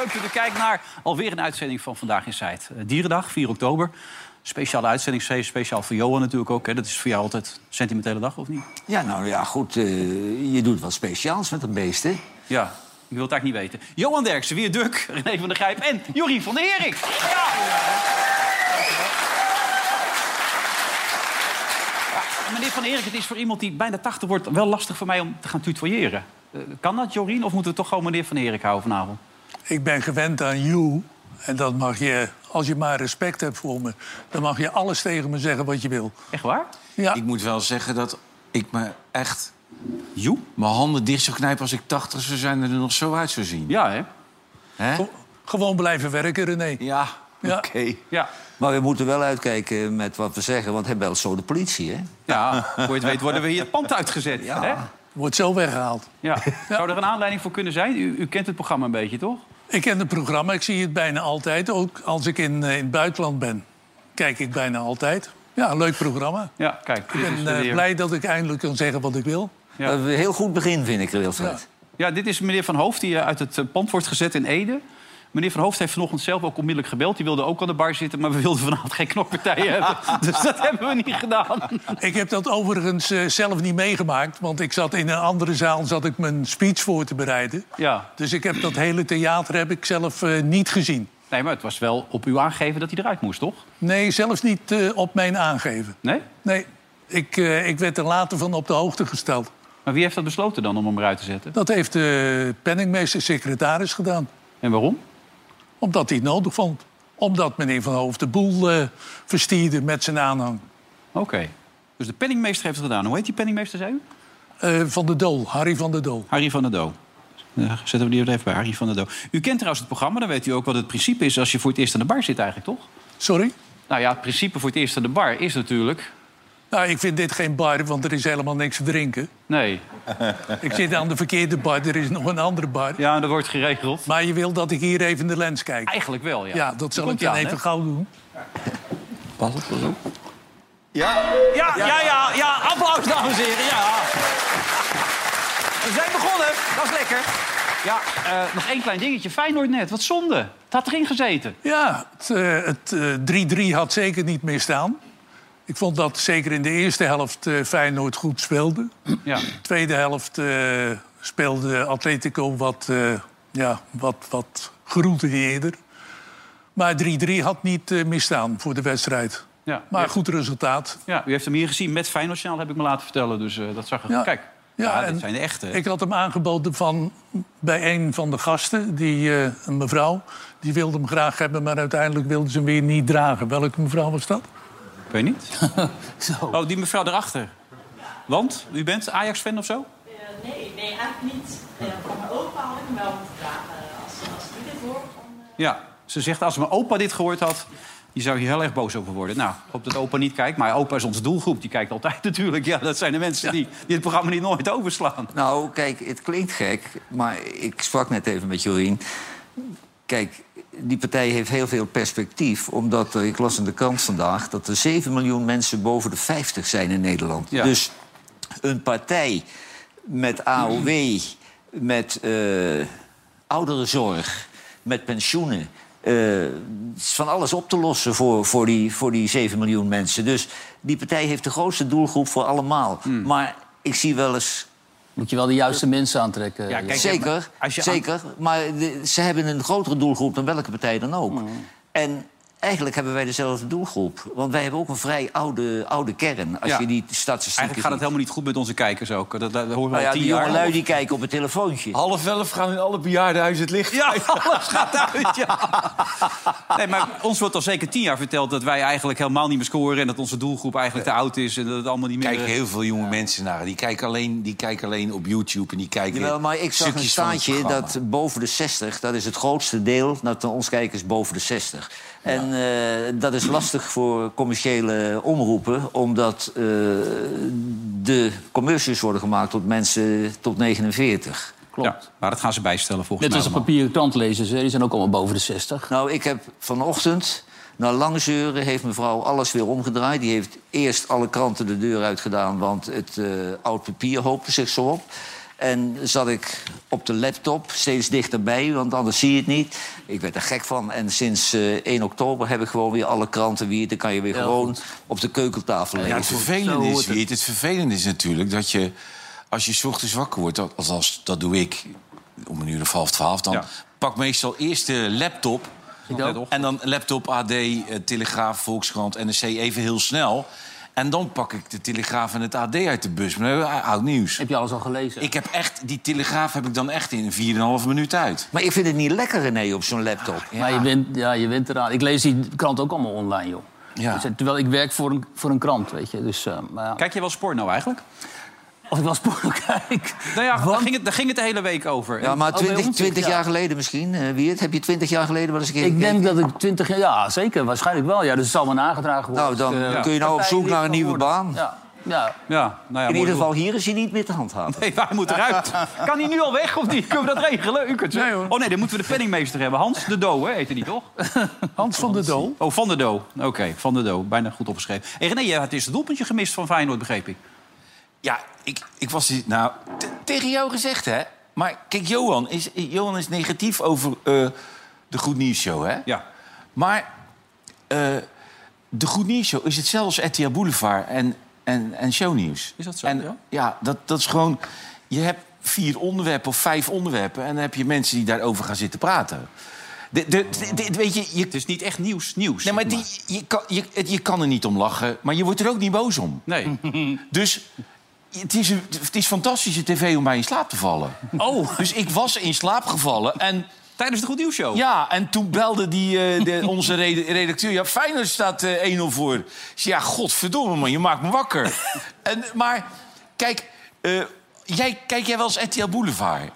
Leuk dat u kijkt naar alweer een uitzending van Vandaag in Zuid. Eh, Dierendag, 4 oktober. Speciale uitzending, speciaal voor Johan natuurlijk ook. Hè. Dat is voor jou altijd een sentimentele dag, of niet? Ja, nou ja, goed. eh, je doet wat speciaals met een beest, hè? Ja, ik wil het eigenlijk niet weten. Johan Derksen, Weer Duk, René van der Grijp en Jorien van der Herik. Ja. Meneer van der Herik, het is voor iemand die bijna 80 wordt wel lastig voor mij om te gaan tutoyeren. Eh, kan dat, Jorien? Of moeten we toch gewoon meneer van der Herik houden vanavond? Ik ben gewend aan you. En dat mag je, als je maar respect hebt voor me... dan mag je alles tegen me zeggen wat je wil. Echt waar? Ja, Ik moet wel zeggen dat ik me echt Joe? mijn handen dicht zou knijpen als ik 80 zou zijn en er nog zo uit zou zien. Ja, hè? Hè? Ge- gewoon blijven werken, René. Ja, Ja. oké. Ja. Maar we moeten wel uitkijken met wat we zeggen, want hij belt zo de politie, hè? Ja, voor je het weet worden we hier het pand uitgezet. Ja. Hè? Wordt zo weggehaald. Ja. Zou er een aanleiding voor kunnen zijn? U, u kent het programma een beetje, toch? Ik ken het programma, ik zie het bijna altijd. Ook als ik in, eh, in het buitenland ben, kijk ik bijna altijd. Ja, een leuk programma. Ja, kijk. Ik ben eh, blij dat ik eindelijk kan zeggen wat ik wil. Ja. Een heel goed begin, vind ik, Wilfred. Ja, dit is meneer Van Hoofd die eh, uit het eh, pand wordt gezet in Ede. Meneer Van Hoofd heeft vanochtend zelf ook onmiddellijk gebeld. Die wilde ook aan de bar zitten, maar we wilden vanavond geen knokpartijen hebben. Dus dat hebben we niet gedaan. Ik heb dat overigens eh, zelf niet meegemaakt. Want ik zat in een andere zaal zat ik mijn speech voor te bereiden. Ja. Dus ik heb dat hele theater heb ik zelf eh, niet gezien. Nee, maar het was wel op u aangegeven dat hij eruit moest, toch? Nee, zelfs niet eh, op mijn aangeven. Nee? Nee, ik, ik werd er later van op de hoogte gesteld. Maar wie heeft dat besloten dan om hem eruit te zetten? Dat heeft de penningmeester-secretaris gedaan. En waarom? Omdat hij het nodig vond. Omdat meneer Van Hoofd de boel eh, verstierde met zijn aanhang. Oké. Dus de penningmeester heeft het gedaan. Hoe heet die penningmeester, zei u? Eh, van der Dool, Harry van der Dool. Harry van der Doo. Ja, zetten we die even bij, Harry van der Doo. U kent trouwens het programma, dan weet u ook wat het principe is... als je voor het eerst aan de bar zit eigenlijk, toch? Sorry? Nou ja, het principe voor het eerst aan de bar is natuurlijk... Nou, ik vind dit geen bar, want er is helemaal niks te drinken. Nee, Ik zit aan de verkeerde bar, er is nog een andere bar. ja, dat wordt geregeld. Maar je wil dat ik hier even de lens kijk. Eigenlijk wel, ja. Ja, dat zal ik dan even gauw doen. Pas op, pas op. Ja, ja, ja, ja. Applaus, dames en heren. Ja. We zijn begonnen. Dat is lekker. Ja, eh, nog één klein dingetje. Feyenoord net. Wat zonde. Het had erin gezeten. Ja, het eh, het, eh, 3-3 had zeker niet meer staan. Ik vond dat zeker in de eerste helft eh, Feyenoord goed speelde. Ja. tweede helft eh, speelde Atletico wat, eh ja, wat, wat geroutineerder. Maar 3-3 had niet misstaan voor de wedstrijd. Ja. Maar goed resultaat. Ja, u heeft hem hier gezien met Feyenoord heb ik me laten vertellen. Dus dat zag. Ja. Kijk, ja, Ja, en zijn de echte. Ik had hem aangeboden van, bij een van de gasten, die, een mevrouw. Die wilde hem graag hebben, maar uiteindelijk wilde ze hem weer niet dragen. Welke mevrouw was dat? Ik weet niet. Oh, die mevrouw daarachter. Want? U bent Ajax-fan of zo? Eh, nee, nee, eigenlijk niet. Eh, van mijn opa had ik hem wel moeten dragen. Als, als ik dit hoor, dan... eh, Ja. Ze zegt, als mijn opa dit gehoord had... die zou hier heel erg boos over worden. Nou, ik hoop dat opa niet kijkt. Maar opa is onze doelgroep. Die kijkt altijd natuurlijk. Ja, dat zijn de mensen die, die het programma niet nooit overslaan. Nou, kijk, het klinkt gek, maar ik sprak net even met Jorien. Kijk, die partij heeft heel veel perspectief. Omdat er, ik las in de krant vandaag, dat er 7 miljoen mensen boven de 50 zijn in Nederland. Ja. Dus een partij met AOW, met eh ouderenzorg, met pensioenen. het is van alles op te lossen voor, voor, die, voor die 7 miljoen mensen. Dus die partij heeft de grootste doelgroep voor allemaal. Hmm. Maar ik zie wel eens Moet je wel de juiste mensen aantrekken. Ja, kijk, zeker, maar als je aan- zeker. Maar de- ze hebben een grotere doelgroep dan welke partij dan ook. Mm. En eigenlijk hebben wij dezelfde doelgroep. Want wij hebben ook een vrij oude, oude kern. Als Ja. je die statistieken Eigenlijk gaat het ziet. helemaal niet goed met onze kijkers ook. Dat, dat, dat horen we Nou ja, al tien die jaar. jonge lui die kijken op het telefoontje. Half elf gaan in alle bejaardenhuizen het licht. Ja, alles gaat uit, ja. Nee, maar ons wordt al zeker tien jaar verteld dat wij eigenlijk helemaal niet meer scoren... en dat onze doelgroep eigenlijk te oud is en dat het allemaal niet meer... kijken heel veel jonge mensen naar. Die kijken, alleen, die kijken alleen op YouTube en die kijken Jawel, maar ik zag een staartje dat boven de 60, dat is het grootste deel, dat ons kijkers boven de 60. En eh, dat is lastig voor commerciële omroepen, omdat eh, de commercials worden gemaakt tot mensen tot 49. Klopt. Ja, maar dat gaan ze bijstellen volgens Net mij als de papieren krantlezers, die zijn ook allemaal boven de 60. Nou, ik heb vanochtend, na lang zeuren, heeft mevrouw alles weer omgedraaid. Die heeft eerst alle kranten de deur uitgedaan, want het eh, oud papier hoopte zich zo op. En zat ik op de laptop steeds dichterbij, want anders zie je het niet. Ik werd er gek van. En sinds eh 1 oktober heb ik gewoon weer alle kranten weer. Dan kan je weer gewoon goed. op de keukentafel Ja, lezen. het vervelende is, het. Wiert, het vervelende is natuurlijk dat je... als je 's ochtends wakker wordt, dat- althans dat doe ik... om een uur of half twaalf, dan Ja. pak meestal eerst de laptop... En dan laptop, AD, eh, Telegraaf, Volkskrant, NRC even heel snel... En dan pak ik de Telegraaf en het AD uit de bus. Maar oud nieuws. Heb je alles al gelezen? Ik heb echt, die Telegraaf heb ik dan echt in 4,5 minuut uit. Maar ik vind het niet lekker, René, op zo'n laptop. Maar je bent, ja, je bent eraan. Ik lees die krant ook allemaal online, joh. Ja. Dus, eh, terwijl ik werk voor een, voor een krant, weet je. Dus, eh, maar ja, Kijk je wel sport nou eigenlijk? Als ik wel porno kijk... Nou ja, daar ging, het, daar ging het de hele week over. Ja, maar Oh, bij 20, ons, 20 ja. jaar geleden misschien, eh Wiert. Heb je 20 jaar geleden wel eens een keer Ik gekeken? denk dat ik 20 jaar... Ja, zeker. Waarschijnlijk wel. Ja, dus het zal me nagedragen worden. Nou, dan Dus, eh, kun je nou op zoek naar een nieuwe baan. Ja, ja. Ja, nou ja, In ieder geval, hier is hij niet meer te handhaven. Nee, wij moeten eruit. Kan hij nu al weg of niet? Kunnen we dat regelen? U kunt Nee, hoor. Oh nee, dan moeten we de penningmeester hebben. Hans de Doo, hè, heette die toch? Hans van der Doel. Oh, Van der Doo. Oké, Van der Doo. Bijna goed opgeschreven. Hey, René, je had het doelpuntje gemist van Feyenoord, begreep ik. Ja, ik, ik was... Nou, tegen jou gezegd, hè? Maar kijk, Johan is, Johan is negatief over eh, de Goed Nieuws Show, hè? Ja. Maar eh, de Goed Nieuws Show is hetzelfde als RTL Boulevard en, en, en Shownieuws. Is dat zo, En, ja? dat, dat is gewoon... Je hebt vier onderwerpen of vijf onderwerpen... en dan heb je mensen die daarover gaan zitten praten. De, de, weet je, je, Het is niet echt nieuws. nieuws nee, maar die, je, kan, je, het- je kan er niet om lachen, maar je wordt er ook niet boos om. Nee. Dus het is, een- het is fantastische tv om bij in slaap te vallen. Oh, Dus ik was in slaap gevallen en... tijdens de Goed Nieuws Show. Ja, en toen belde die, eh, de, onze redacteur... Ja, Feyenoord staat eh 1-0 voor. Ik zei, ja, godverdomme man, je maakt me wakker. en, maar, kijk, eh, jij, kijk jij wel eens RTL Boulevard?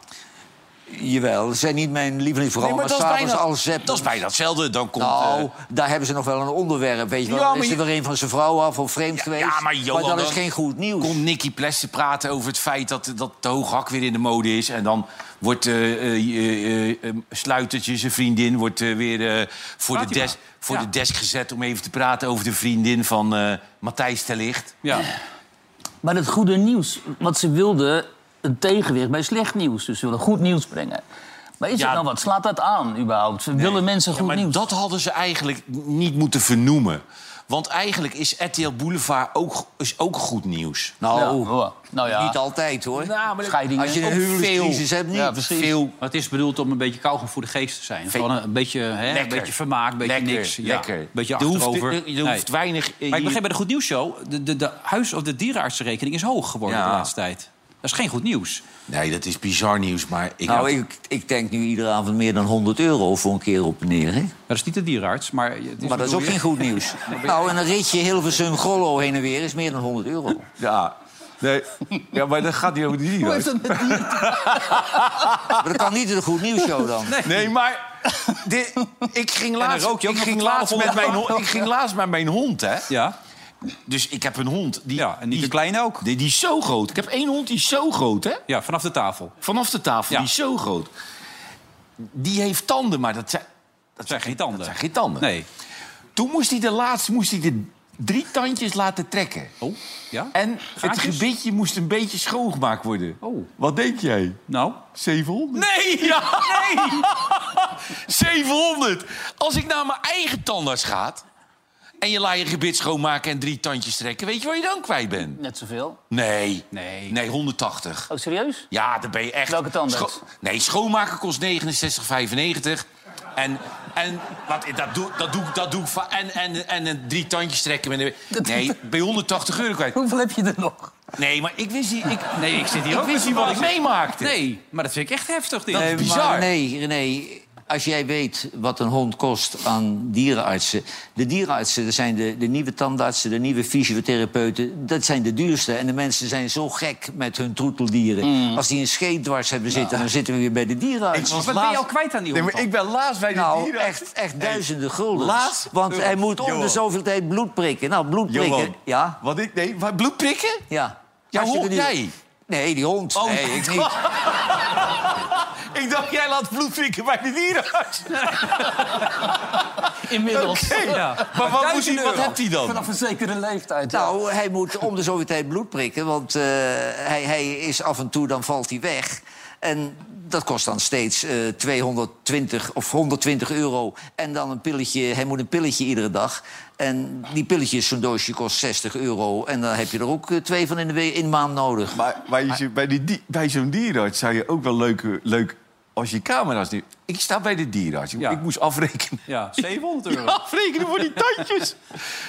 Jawel, ze zijn niet mijn lievelingsprogramma, maar, dat is, s'avonds bijna, al dat is bijna hetzelfde. Dan komt... Nou, eh, daar hebben ze nog wel een onderwerp. Weet je wel, Ja, is er je- weer een van zijn vrouw af of vreemd geweest. Ja, maar Johan, dat is geen goed nieuws. Komt Nicky Plessen praten over het feit dat, dat de hooghak weer in de mode is. En dan wordt eh eh, eh, Sluitertje, zijn vriendin, wordt weer eh, voor, Praat de, hij des, maar. voor Ja. de desk gezet... om even te praten over de vriendin van eh Matthijs Terlicht. Ja. Maar het goede nieuws, wat ze wilden, een tegenwicht bij slecht nieuws. Dus ze willen goed nieuws brengen. Maar is Ja. het nou wat? Slaat dat aan überhaupt? Willen mensen Ja, goed maar nieuws? dat hadden ze eigenlijk niet moeten vernoemen. Want eigenlijk is RTL Boulevard ook, is ook goed nieuws. Nou, Ja, oh, nou ja, niet altijd hoor. Nou, scheidingen. Als je een huwelijkscrisis hebt, niet. Ja. Veel Maar het is bedoeld om een beetje kauwgom voor de geest te zijn. Gewoon een, beetje, hè, een beetje vermaak, een beetje lekker, niks. Ja, lekker. Een beetje Er hoeft- achterover. er- je Nee. hoeft weinig... Maar ik je- begreep bij de Goed Nieuws Show... de, de, de huis- of de dierenartsenrekening is hoog geworden Ja. de laatste tijd. Dat is geen goed nieuws. Nee, dat is bizar nieuws, maar... Ik Nou, had- ik, ik denk nu iedere avond meer dan 100 euro voor een keer op en neer. Hè? Dat is niet de dierenarts, maar... Het is Maar dat is ook geen goed nieuws. Nou, en een ritje Hilversum-Grollo heen en weer is meer dan 100 euro. Ja, nee. ja, maar dat gaat niet over die Hoe dierenarts. heeft dat met. Maar dat kan niet in de goed nieuwsshow dan. Nee, maar dit, ik ging laatst, rook je ook ik ging laatst met 1200 mijn hond. Ik ging laatst met mijn hond, hè? Ja, Dus ik heb een hond. Die, ja, en niet die, de kleine ook. Die, die is zo groot. Ik heb één hond die is zo groot, hè? Ja, vanaf de tafel. Vanaf de tafel, Ja. die is zo groot. Die heeft tanden, maar dat zijn, Dat zijn geen tanden. dat zijn geen tanden. Nee. Toen moest hij de laatst moest hij de drie tandjes laten trekken. Oh, ja? En het gebitje moest een beetje schoongemaakt worden. Oh. Wat denk jij? Nou? 700? Nee! Ja, nee! 700! Als ik naar mijn eigen tandarts ga... en je laat je gebit schoonmaken en drie tandjes trekken... weet je waar je dan kwijt bent? Net zoveel. Nee. Nee. Nee, 180. Oh, serieus? Ja, dan ben je echt... Welke? Scho- nee, schoonmaken kost 69,95. En, en wat, dat, doe, dat, doe, dat doe En, en, en, en drie tandjes trekken. Met een, nee, ben je 180 euro kwijt. Hoeveel heb je er nog? Nee, maar ik wist niet... Ik, Nee, ik zit hier ik ook wist niet wat ik meemaakte. Nee, maar dat vind ik echt heftig, dit. Dat is Nee, bizar. maar nee, René. Als jij weet wat een hond kost aan dierenartsen... de dierenartsen, dat zijn de, de nieuwe tandartsen, de nieuwe fysiotherapeuten... dat zijn de duurste. En de mensen zijn zo gek met hun troeteldieren. Mm. Als die een scheetdwars hebben zitten... dan zitten we weer bij de dierenarts. Wat ben je al kwijt aan die Nee, hond maar ik ben laatst bij de Nou, dieren. echt, echt duizenden gulden. laatst- Want hij moet om de zoveel tijd bloed prikken. Nou, bloed prikken, ja, Wat ik, nee, wat, bloed prikken? ja. Hartstikke hond, jij? Nee, die hond. Oh, nee, ik niet. Ik dacht, jij laat bloed prikken bij de dierenarts. Inmiddels. Oké. Ja. Maar wat, moest hij, wat hebt hij dan? Vanaf een zekere leeftijd. ja. Nou, hij moet om de zoveel tijd bloed prikken, want eh, hij, hij is af en toe, dan valt hij weg. En dat kost dan steeds eh 220 of 120 euro. En dan een pilletje, hij moet een pilletje iedere dag. En die pilletjes, zo'n doosje, kost 60 euro. En dan heb je er ook eh, twee van in de, in de maand nodig. Maar, maar je, bij, die, die- bij zo'n dierenarts zou je ook wel leuke, leuk... Als je camera's nu... Ik sta bij de dierenarts. Ik- Ja. Ik moest afrekenen. Ja, 700 euro. Afrekenen voor die tandjes.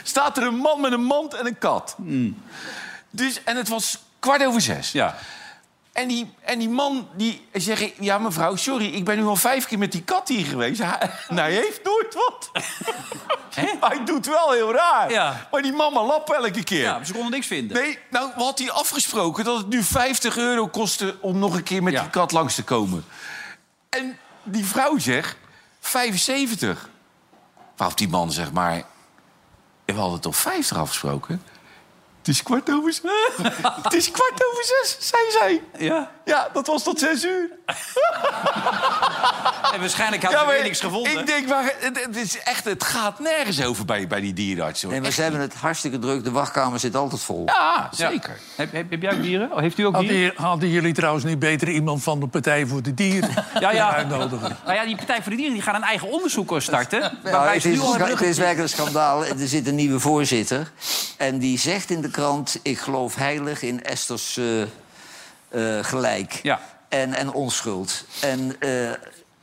Staat er een man met een mand en een kat. Dus, en het was kwart over zes. Ja. En die, en die man die zegt... Ja, mevrouw, sorry, ik ben nu al vijf keer met die kat hier geweest. Hij, en hij heeft nooit wat. hij doet wel heel raar. Ja. Maar die mama lapt elke keer. ja, maar ze konden niks vinden. Nee, nou had hij afgesproken dat het nu 50 euro kostte... om nog een keer met Ja. die kat langs te komen. En die vrouw zegt 75. Waarop die man zegt maar... We hadden toch 50 afgesproken? Het is kwart over zes. het is kwart over zes, zei zij. Ja. Ja, dat was tot zes uur. En waarschijnlijk hadden Ja, ze maar weer niks gevonden. Ik denk, maar het, het, is echt, het gaat nergens over bij, bij die dierenarts. hoor. Nee, maar Echt ze hebben het hartstikke druk. De wachtkamer zit altijd vol. Ja, Ja. zeker. Heb, heb, heb jij ook dieren? Oh, heeft u ook dieren? Hadden, hadden jullie trouwens niet beter iemand van de Partij voor de Dieren Ja, ja. uitnodigen? Nou ja, die Partij voor de Dieren die gaan een eigen onderzoek starten. Nou, het, is, nu al hebben het is werkelijk een schandaal. Er zit een nieuwe voorzitter. En die zegt in de krant... ik geloof heilig in Esther's eh, eh, gelijk. Ja. En, en onschuld. En eh,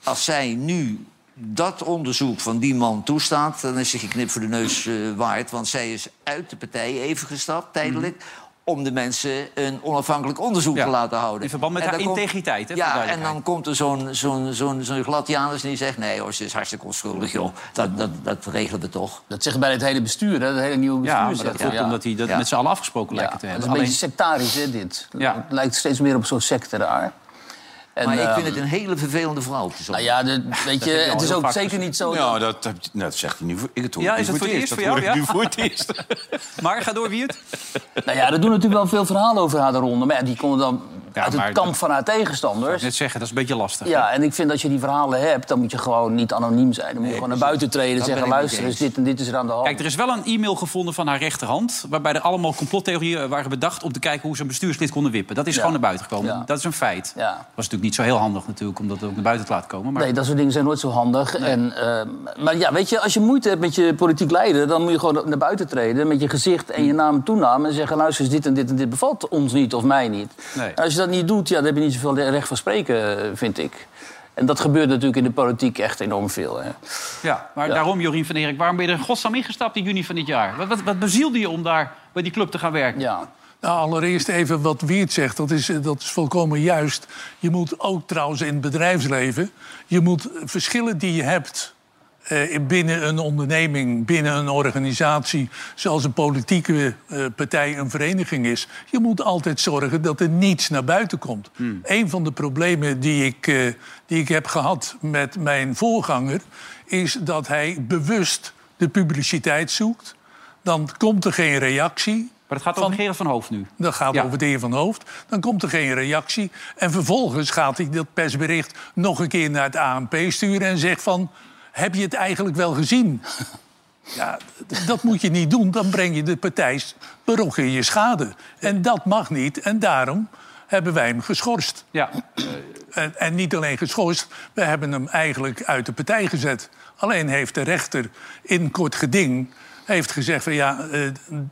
als zij nu dat onderzoek van die man toestaat... dan is ze geknipt voor de neus waard. Want zij is uit de partij even gestapt, tijdelijk... om de mensen een onafhankelijk onderzoek Ja. te laten houden. In verband met En haar integriteit, hè, Ja, en dan komt er zo'n zo'n zo'n zo'n gladianus die zegt... nee hoor, ze is hartstikke onschuldig, joh. Dat, dat, dat regelen we toch. Dat zeggen bij het hele bestuur, hè? Het hele nieuwe bestuur. Ja, maar dat zegt komt ja. omdat hij dat Ja. met z'n allen afgesproken Ja, lijkt te dat hebben. is een Alleen, beetje sectarisch, hè, dit. Ja. Het lijkt steeds meer op zo'n secte daar. En, Maar ik vind het een hele vervelende vrouw. persoonlijk. Nou ja, de, weet je, het is ook zeker niet zo... Ja, dat, nou, dat zegt hij nu voor, ik het hoor Ja, is dat voor het eerst Dat voor jou, ik ja? nu voor het eerst. maar ga door, Wiert. Nou ja, er doen natuurlijk wel veel verhalen over haar de ronde. Maar ja, die komen dan Ja, uit het kamp dat- van haar tegenstanders. Net zeggen, dat is een beetje lastig. Ja, en ik vind dat je die verhalen hebt, dan moet je gewoon niet anoniem zijn. Dan moet je gewoon naar buiten treden en Dat zeggen... ik luister eens, dit en dit is er aan de hand. Kijk, er is wel een e-mail gevonden van haar rechterhand... waarbij er allemaal complottheorieën waren bedacht... om te kijken hoe ze een bestuurslid konden wippen. Dat is Ja. gewoon naar buiten gekomen. Ja. Dat is een feit. Ja. was natuurlijk niet zo heel handig natuurlijk... om dat ook naar buiten te laten komen. Maar Nee, dat soort dingen zijn nooit zo handig. En, eh, maar ja, weet je, als je moeite hebt met je politiek leider... dan moet je gewoon naar buiten treden met je gezicht en je naam en toenaam... en zeggen, luister eens, dit en dit en dit bevalt ons niet of mij niet. Nee. En als je dat niet doet, ja, dan heb je niet zoveel recht van spreken, vind ik. En dat gebeurt natuurlijk in de politiek echt enorm veel. Hè. Ja, maar Ja. daarom, Jorien van Erik, waarom ben je er in godsnaam ingestapt in juni van dit jaar? Wat, wat, wat bezielde je om daar bij die club te gaan werken? Ja. Nou, allereerst even wat Wiert zegt. Dat is, dat is volkomen juist. Je moet ook trouwens in het bedrijfsleven... je moet verschillen die je hebt binnen een onderneming, binnen een organisatie... zoals een politieke eh, partij, een vereniging is... je moet altijd zorgen dat er niets naar buiten komt. Een van de problemen die ik, eh, die ik heb gehad met mijn voorganger... is dat hij bewust de publiciteit zoekt... Dan komt er geen reactie. Maar het gaat Van- over Gerard van Hoofd nu. Dat gaat Ja. over de heer Van Hoofd. Dan komt er geen reactie. En vervolgens gaat hij dat persbericht nog een keer naar het ANP sturen... en zegt van, heb je het eigenlijk wel gezien? Ja, dat moet je niet doen. Dan breng je de partij berok in je schade. En dat mag niet. En daarom hebben wij hem geschorst. Ja, En, en niet alleen geschorst, we hebben hem eigenlijk uit de partij gezet. Alleen heeft de rechter in kort geding heeft gezegd van ja, eh,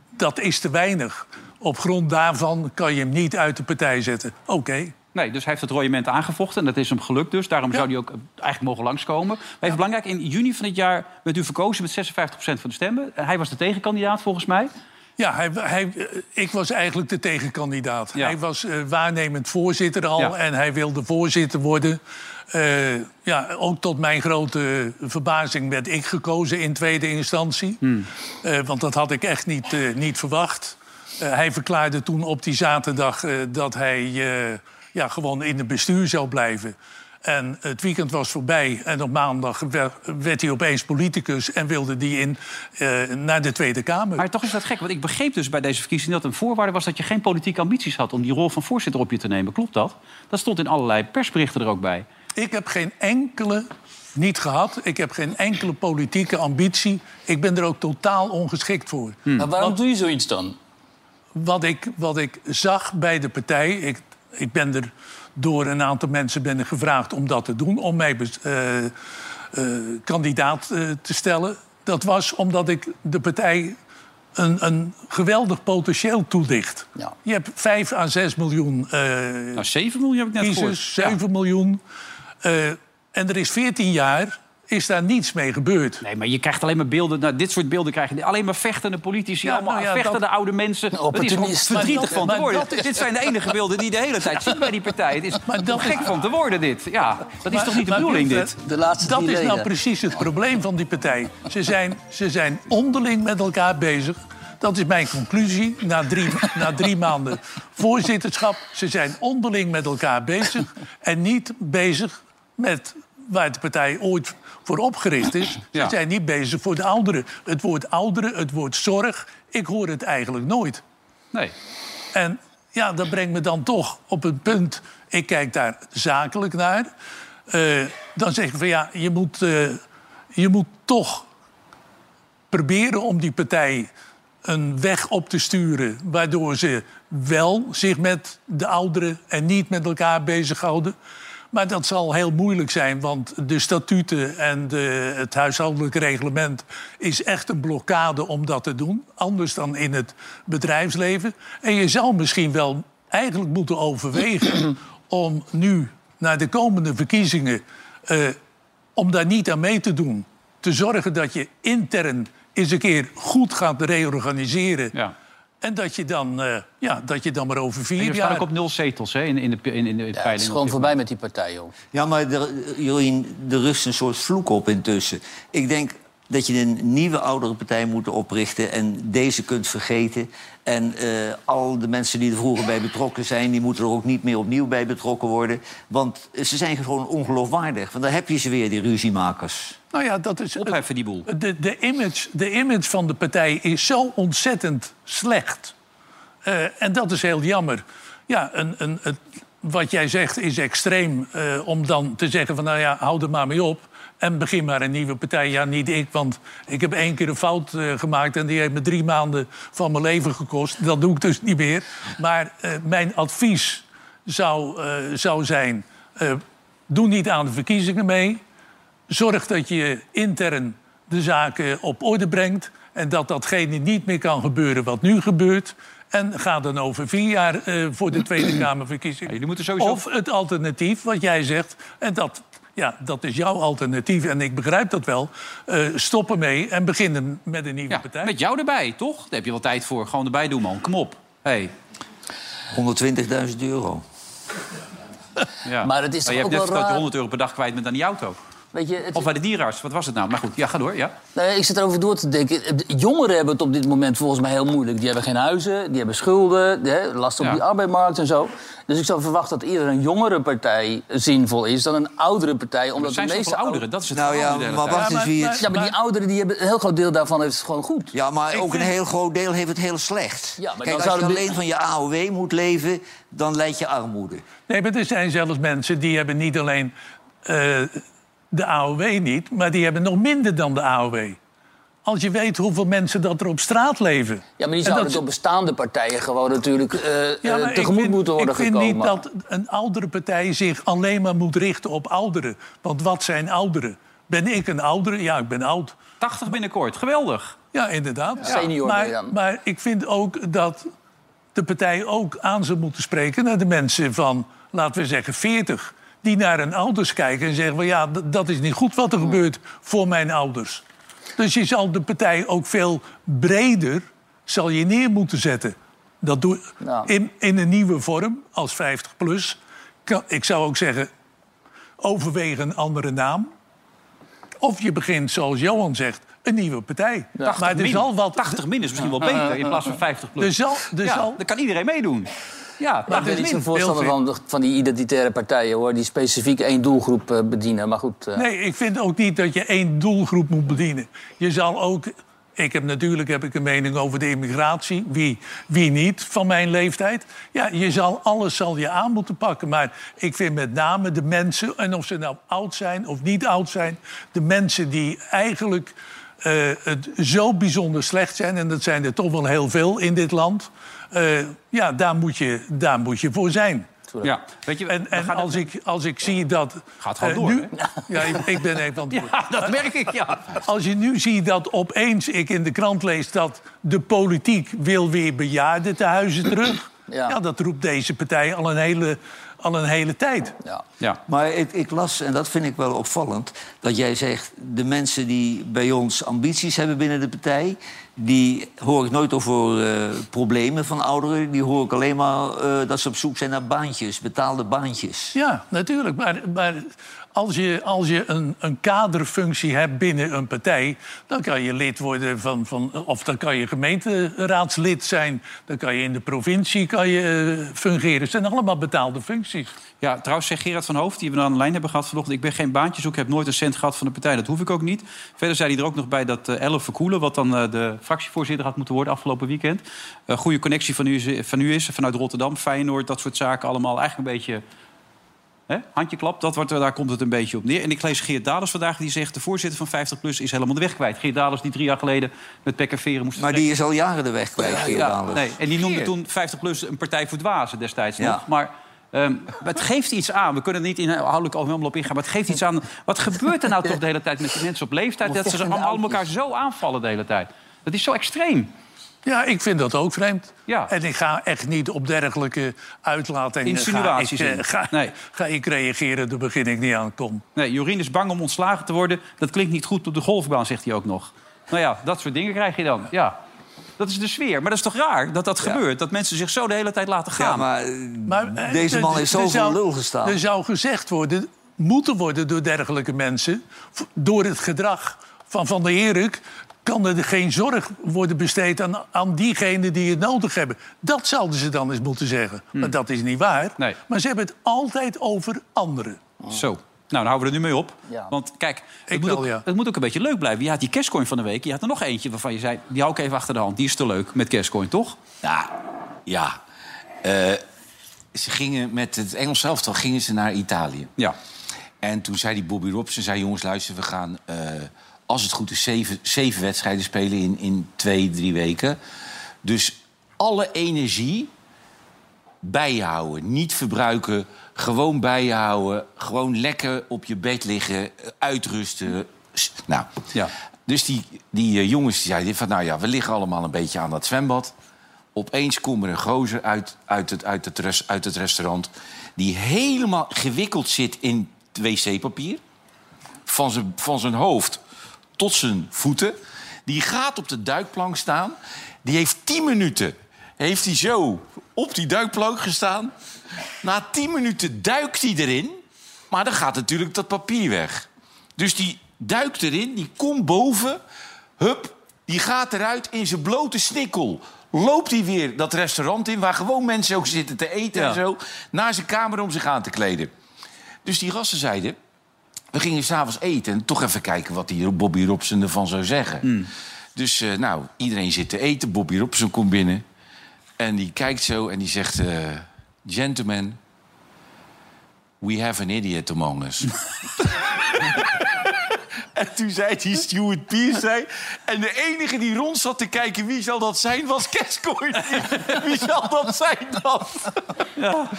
dat is te weinig. Op grond daarvan kan je hem niet uit de partij zetten. Oké. Nee, dus hij heeft het royement aangevochten en dat is hem gelukt dus. Daarom Ja. zou hij ook eh, eigenlijk mogen langskomen. Maar even belangrijk, in juni van dit jaar werd u verkozen met 56% van de stemmen. Eh, Hij was de tegenkandidaat volgens mij. Ja, hij, hij, eh, ik was eigenlijk de tegenkandidaat. Ja. Hij was waarnemend voorzitter al Ja. en hij wilde voorzitter worden. Ja, ook tot mijn grote verbazing werd ik gekozen in tweede instantie. Hmm. Want dat had ik echt niet, niet verwacht. Hij verklaarde toen op die zaterdag dat hij ja, gewoon in het bestuur zou blijven. En het weekend was voorbij en op maandag wer- werd hij opeens politicus... en wilde die in, eh, naar de Tweede Kamer. Maar toch is dat gek, want ik begreep dus bij deze verkiezing... dat een voorwaarde was dat je geen politieke ambities had... om die rol van voorzitter op je te nemen. Klopt dat? Dat stond in allerlei persberichten er ook bij. Ik heb geen enkele, niet gehad, ik heb geen enkele politieke ambitie. Ik ben er ook totaal ongeschikt voor. Maar waarom doe je zoiets dan? Wat, ik, wat ik zag bij de partij, ik, ik ben er door een aantal mensen ben ik gevraagd om dat te doen, om mij eh, eh, kandidaat eh, te stellen. Dat was omdat ik de partij een, een geweldig potentieel toedicht. Ja. Je hebt 5 à 6 miljoen eh, Nou, 7 miljoen heb ik net gehoord. kiezers, 7 miljoen. Eh, en er is 14 jaar, is daar niets mee gebeurd. Nee, maar je krijgt alleen maar beelden. Nou, dit soort beelden krijg je. Alleen maar vechtende politici, Ja, allemaal nou ja, vechtende dat- oude mensen. Het is gewoon verdrietig van te worden. is- Dit zijn de enige beelden die je de hele tijd ziet bij die partij. Het is Maar dat gek is- van te worden, dit. Ja, dat is toch niet de bedoeling, dit? De laatste Dat is nou precies het probleem van die partij. Ze zijn, ze zijn onderling met elkaar bezig. Dat is mijn conclusie na drie, na drie maanden voorzitterschap. Ze zijn onderling met elkaar bezig en niet bezig met waar de partij ooit voor opgericht is. Ze zijn niet bezig voor de ouderen. Het woord ouderen, het woord zorg, ik hoor het eigenlijk nooit. Nee. En ja, dat brengt me dan toch op het punt. Ik kijk daar zakelijk naar. Eh, dan zeg ik van ja, je moet, eh, je moet toch proberen om die partij een weg op te sturen. Waardoor ze wel zich met de ouderen en niet met elkaar bezighouden. Maar dat zal heel moeilijk zijn, want de statuten en de, het huishoudelijk reglement is echt een blokkade om dat te doen. Anders dan in het bedrijfsleven. En je zou misschien wel eigenlijk moeten overwegen om nu naar de komende verkiezingen. eh, om daar niet aan mee te doen. Te zorgen dat je intern eens een keer goed gaat reorganiseren. Ja. En dat je, dan, eh, ja, dat je dan maar over vier je staat jaar... ook op nul zetels hè, in, in de, in, in de Ja, peiling. het is gewoon voorbij met die partij, joh. Ja, maar er, Jorien, er rust een soort vloek op intussen. Ik denk dat je een nieuwe oudere partij moet oprichten... en deze kunt vergeten. En eh, al de mensen die er vroeger bij betrokken zijn... die moeten er ook niet meer opnieuw bij betrokken worden. Want ze zijn gewoon ongeloofwaardig. Want daar heb je ze weer, die ruziemakers. Nou ja, dat is... Opheffen die boel. De, de, image, de image van de partij is zo ontzettend slecht. Eh, en dat is heel jammer. Ja, een, een, het, wat jij zegt is extreem eh, om dan te zeggen van... nou ja, hou er maar mee op en begin maar een nieuwe partij. Ja, niet ik, want ik heb één keer een fout eh, gemaakt... en die heeft me drie maanden van mijn leven gekost. Dat doe ik dus niet meer. Maar eh, mijn advies zou, eh, zou zijn... doe niet aan de verkiezingen mee... Zorg dat je intern de zaken op orde brengt. En dat datgene niet meer kan gebeuren wat nu gebeurt. En ga dan over vier jaar voor de Tweede Kamerverkiezing. Ja, jullie moeten sowieso- Of het alternatief, wat jij zegt. En dat, ja, dat is jouw alternatief. En ik begrijp dat wel. Eh stoppen mee en beginnen met een nieuwe Ja, partij. met jou erbij, toch? Daar heb je wel tijd voor. Gewoon erbij doen, man. Kom op. Hey. 120.000 euro. Ja. Maar het is je toch hebt ook net verteld je raar- 100 euro per dag kwijt bent aan die auto. Weet je, het, Of bij de dierenarts. Wat was het nou? Maar goed, ja, ga door. Ja. Nee, ik zit erover door te denken. De Jongeren hebben het op dit moment volgens mij heel moeilijk. Die hebben geen huizen, die hebben schulden, hè, last op Ja. die arbeidsmarkt en zo. Dus ik zou verwachten dat eerder een jongere partij zinvol is dan een oudere partij. Omdat zijn de meeste ouderen. Dat is het Nou ja, maar wacht eens maar- wie het... Ja, maar die ouderen die hebben een heel groot deel daarvan heeft het gewoon goed. Ja, maar ook vind- een heel groot deel heeft het heel slecht. Ja, maar Kijk, dan als je zouden die- alleen van je AOW moet leven, dan leid je armoede. Nee, maar er zijn zelfs mensen die hebben niet alleen eh, de AOW niet... maar die hebben nog minder dan de AOW. Als je weet hoeveel mensen dat er op straat leven. Ja, maar die En zouden dat- door bestaande partijen gewoon natuurlijk eh, Ja, eh, tegemoet vind- moeten worden Ik vind gekomen. niet dat een oudere partij zich alleen maar moet richten op ouderen. Want wat zijn ouderen? Ben ik een oudere? Ja, ik ben oud. 80 binnenkort. Geweldig. Ja, inderdaad. Senior ben je maar, dan. maar ik vind ook dat de partij ook aan zou moeten spreken... naar de mensen van, laten we zeggen, 40... die naar hun ouders kijken en zeggen... Van, ja, dat is niet goed wat er gebeurt voor mijn ouders. Dus je zal de partij ook veel breder zal je neer moeten zetten. Dat doe, in, in een nieuwe vorm, als 50 plus. Kan, ik zou ook zeggen, overweeg een andere naam. Of je begint, zoals Johan zegt, een nieuwe partij. 80 maar er min. zal wat... 80 min is misschien wel beter in plaats van 50 plus. Er zal, er ja, zal, dan kan iedereen meedoen. Ja, Maar ik ben niet zo'n voorstander van, van die identitaire partijen, hoor. Die specifiek één doelgroep eh, bedienen. Maar goed, eh, Nee, ik vind ook niet dat je één doelgroep moet bedienen. Je zal ook... Ik heb natuurlijk heb ik een mening over de immigratie. Wie, wie niet van mijn leeftijd. Ja, je zal, alles zal je aan moeten pakken. Maar ik vind met name de mensen... en of ze nou oud zijn of niet oud zijn... de mensen die eigenlijk eh, het zo bijzonder slecht zijn... en dat zijn er toch wel heel veel in dit land... eh, ja, daar moet, je, daar moet je voor zijn. ja. Weet je, En, als, ik, als ik zie dat... Gaat gewoon eh, door, nu, Ja, ik, ik ben even aan het. Ja, dat merk ik, ja. Als je nu ziet dat opeens ik in de krant lees dat de politiek wil weer bejaarden te huizen terug. Ja. Ja. dat roept deze partij al een hele, al een hele tijd. ja. Ja. Maar ik, ik las, en dat vind ik wel opvallend... dat jij zegt, de mensen die bij ons ambities hebben binnen de partij... die hoor ik nooit over eh, problemen van ouderen. Die hoor ik alleen maar eh, dat ze op zoek zijn naar baantjes, betaalde baantjes. Ja, natuurlijk. Maar, maar als je, als je een, een kaderfunctie hebt binnen een partij... dan kan je lid worden van... van of dan kan je gemeenteraadslid zijn. Dan kan je in de provincie kan je, eh, fungeren. Het zijn allemaal betaalde functies. Ja, trouwens zegt Gerard van Hoofd, die we aan de lijn hebben gehad vanochtend... ik ben geen baantjezoek, heb nooit een cent gehad van de partij. Dat hoef ik ook niet. Verder zei hij er ook nog bij dat Elle Verkoelen... wat dan eh, de fractievoorzitter had moeten worden afgelopen weekend... goede connectie van u, van u is, vanuit Rotterdam, Feyenoord... dat soort zaken allemaal eigenlijk een beetje... Hè? Handjeklap, dat wordt, daar komt het een beetje op neer. En ik lees Geert Dalers vandaag, die zegt... de voorzitter van 50PLUS is helemaal de weg kwijt. Geert Dalers, die drie jaar geleden met Pek en Veren moest Maar die is al jaren de weg kwijt, Geert ja, nee. En die noemde toen 50PLUS een partij voor dwazen destijds Ja. nog. Maar ehm, het geeft iets aan. We kunnen er niet inhoudelijk over helemaal op ingaan. Maar het geeft iets aan. Wat gebeurt er nou toch de hele tijd met die mensen op leeftijd? Dat ze allemaal elkaar zo aanvallen de hele tijd. Dat is zo extreem. Ja, ik vind dat ook vreemd. Ja. En ik ga echt niet op dergelijke uitlatingen... Insinuaties ga ik, eh, in. ga, Nee. ga ik reageren, daar begin ik niet aan. Kom. Nee, Jorien is bang om ontslagen te worden. Dat klinkt niet goed op de golfbaan, zegt hij ook nog. Nou ja, dat soort dingen krijg je dan. Ja. Dat is de sfeer. Maar dat is toch raar dat dat gebeurt? Dat mensen zich zo de hele tijd laten gaan. Ja, maar, eh, Maar, eh, deze man er zoveel zou- lul gestaan. Er zou gezegd worden, moeten worden door dergelijke mensen... door het gedrag van Van der Erik... kan er geen zorg worden besteed aan, aan diegenen die het nodig hebben. Dat zouden ze dan eens moeten zeggen. Maar dat is niet waar. Hmm. Nee. Maar ze hebben het altijd over anderen. Zo. Nou, dan houden we er nu mee op. Ja. Want kijk, het Ik moet, wel, ook, ja. het moet ook een beetje leuk blijven. Je had die cashcoin van de week. Je had er nog eentje waarvan je zei... die hou ik even achter de hand. Die is te leuk met cashcoin, toch? Ja, ja. Eh, ze gingen met het Engels elftal gingen ze naar Italië. Ja. En toen zei die Bobby Robson, zei jongens, luister, we gaan, eh, als het goed is, zeven, zeven wedstrijden spelen in, in twee, drie weken. Dus alle energie bij je houden, niet verbruiken, gewoon bij je houden, gewoon lekker op je bed liggen, eh, uitrusten. Nou, Ja. dus die, die eh, jongens die zeiden van, nou ja, we liggen allemaal een beetje aan dat zwembad. Opeens komt er een gozer uit, uit, het, uit, het, res- uit het restaurant... die helemaal gewikkeld zit in wc-papier. Van zijn, van zijn hoofd tot zijn voeten. Die gaat op de duikplank staan. Die heeft tien minuten heeft hij zo op die duikplank gestaan. Na tien minuten duikt hij erin. Maar dan gaat natuurlijk dat papier weg. Dus die duikt erin, die komt boven. Hup, die gaat eruit in zijn blote snikkel. Loopt hij weer dat restaurant in... waar gewoon mensen ook zitten te eten Ja. en zo... naar zijn kamer om zich aan te kleden. Dus die gasten zeiden... we gingen s'avonds eten en toch even kijken... wat die Bobby Robson ervan zou zeggen. Dus eh, nou, iedereen zit te eten. Bobby Robson komt binnen. En die kijkt zo en die zegt... eh, gentlemen, we have an idiot among us. En toen zei die Stuart Pierce... Zei, en de enige die rond zat te kijken wie zal dat zijn, was Gascoigne. wie zal dat zijn dan?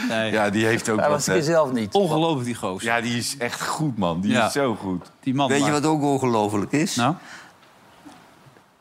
Nee. Ja, die heeft ook Hij wat... was zelf niet. Ongelooflijk, die gozer. Ja, die is echt goed, man. Die Ja. is zo goed. Die man. Weet je wat ook ongelooflijk is? Nou?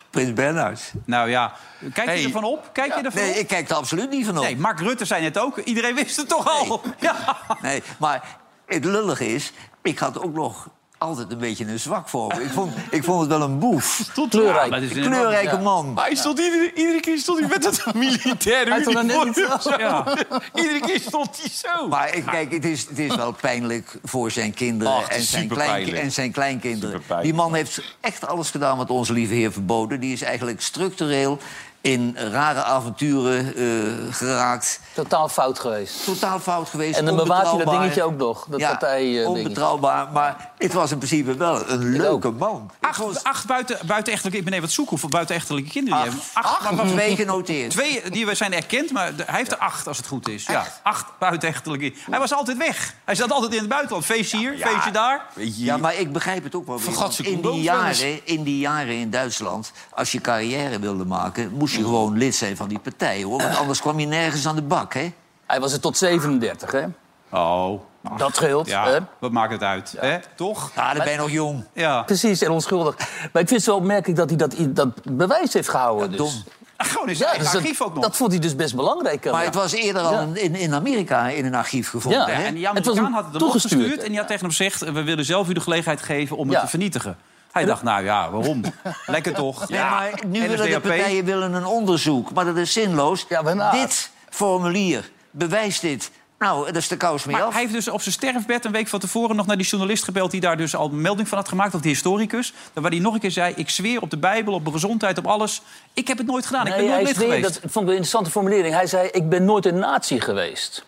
Prins Bernhard. Nou ja, kijk je Hey. ervan op? Kijk je ervan Nee, op? ik kijk er absoluut niet van op. Nee, Mark Rutte zei net ook. Iedereen wist het toch al? Ja. Nee, maar het lullige is, ik had ook nog altijd een beetje een zwak voor me. Ik vond, ik vond het wel een boef. Kleurrijk. Een kleurrijke Ja. man. Maar hij stond iedere, iedere keer stond hij met dat militaire Hij stond er net uniform. Ja. Iedere keer stond hij zo. Maar ik- kijk, het is, het is wel pijnlijk voor zijn kinderen Ach, en, zijn klein, en zijn kleinkinderen. Die man heeft echt alles gedaan wat onze lieve heer verboden. Die is eigenlijk structureel in rare avonturen eh, geraakt. Totaal fout geweest. Totaal fout geweest. En dan bewaart hij dat dingetje ook nog. Dat ja, partij eh, dingetje. onbetrouwbaar. Maar het was in principe wel een leuke man. Ik vond- Acht, acht buiten, buitenechtelijke... Ik ben even wat zoeken hoeveel buitenechtelijke kinderen die Acht. hebben. Acht, maar wacht, Twee genoteerd. Twee die zijn erkend, maar de- hij heeft er acht als het goed is. Ja, acht buitenechtelijke. Hij was altijd weg. Hij zat altijd in het buitenland. Feestje hier, feestje daar. Ja, maar ik begrijp het ook wel. In die, jaren, in die jaren in Duitsland, als je carrière wilde maken... moest je gewoon lid zijn van die partij, hoor. Want anders kwam je nergens aan de bak, hè? Hij was er tot 37, hè? Oh, Dat scheelt. ja, Hè? wat maakt het uit, hè? Toch? Ja, dan ben je nog jong. Ja. Precies, en onschuldig. Maar ik vind het zo opmerkelijk dat hij dat, dat bewijs heeft gehouden. Ja, dus. dom. Gewoon in zijn Ja, dus archief dat, ook nog. dat vond hij dus best belangrijk. Maar ja. het was eerder al Ja. in, in Amerika in een archief gevonden, Ja, hè? en die Het was Amerikaan had het hem toegestuurd. en die had tegen hem gezegd... we willen zelf u de gelegenheid geven om Ja. het te vernietigen. Hij dacht, nou ja, waarom? Lekker toch? Nee, maar nu willen de partijen willen een onderzoek, maar dat is zinloos. Ja, waarna? dit formulier bewijst dit. Nou, dat is de kous mee Maar af. hij heeft dus op zijn sterfbed een week van tevoren nog naar die journalist gebeld... die daar dus al melding van had gemaakt, of die historicus. Waar hij nog een keer zei, ik zweer op de Bijbel, op mijn gezondheid, op alles. Ik heb het nooit gedaan, ik ben nooit hij lid zweer- geweest. Dat vond ik een interessante formulering. Hij zei, ik ben nooit een nazi geweest.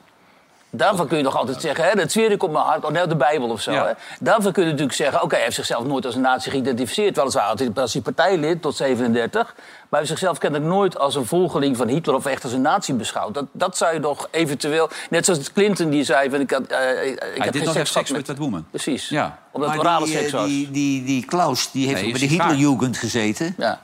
Daarvan kun je nog altijd zeggen, hè, dat zweer ik op mijn hart, of net de Bijbel of zo. Ja. Hè. Daarvan kun je natuurlijk zeggen, oké, hij heeft zichzelf nooit als een nazi geïdentificeerd. Weliswaar had hij als hij partijlid tot 37. Maar hij heeft zichzelf kennelijk nooit als een volgeling van Hitler of echt als een nazi beschouwd. Dat, dat zou je toch eventueel, net zoals Clinton die zei, van, ik, had, eh, ik Hij heb dit geen seks met dat woman. Precies, Ja. omdat het orale die, seks eh, was. die, die, die Klaus die heeft Nee, bij de. Hitlerjugend gezeten. Ja.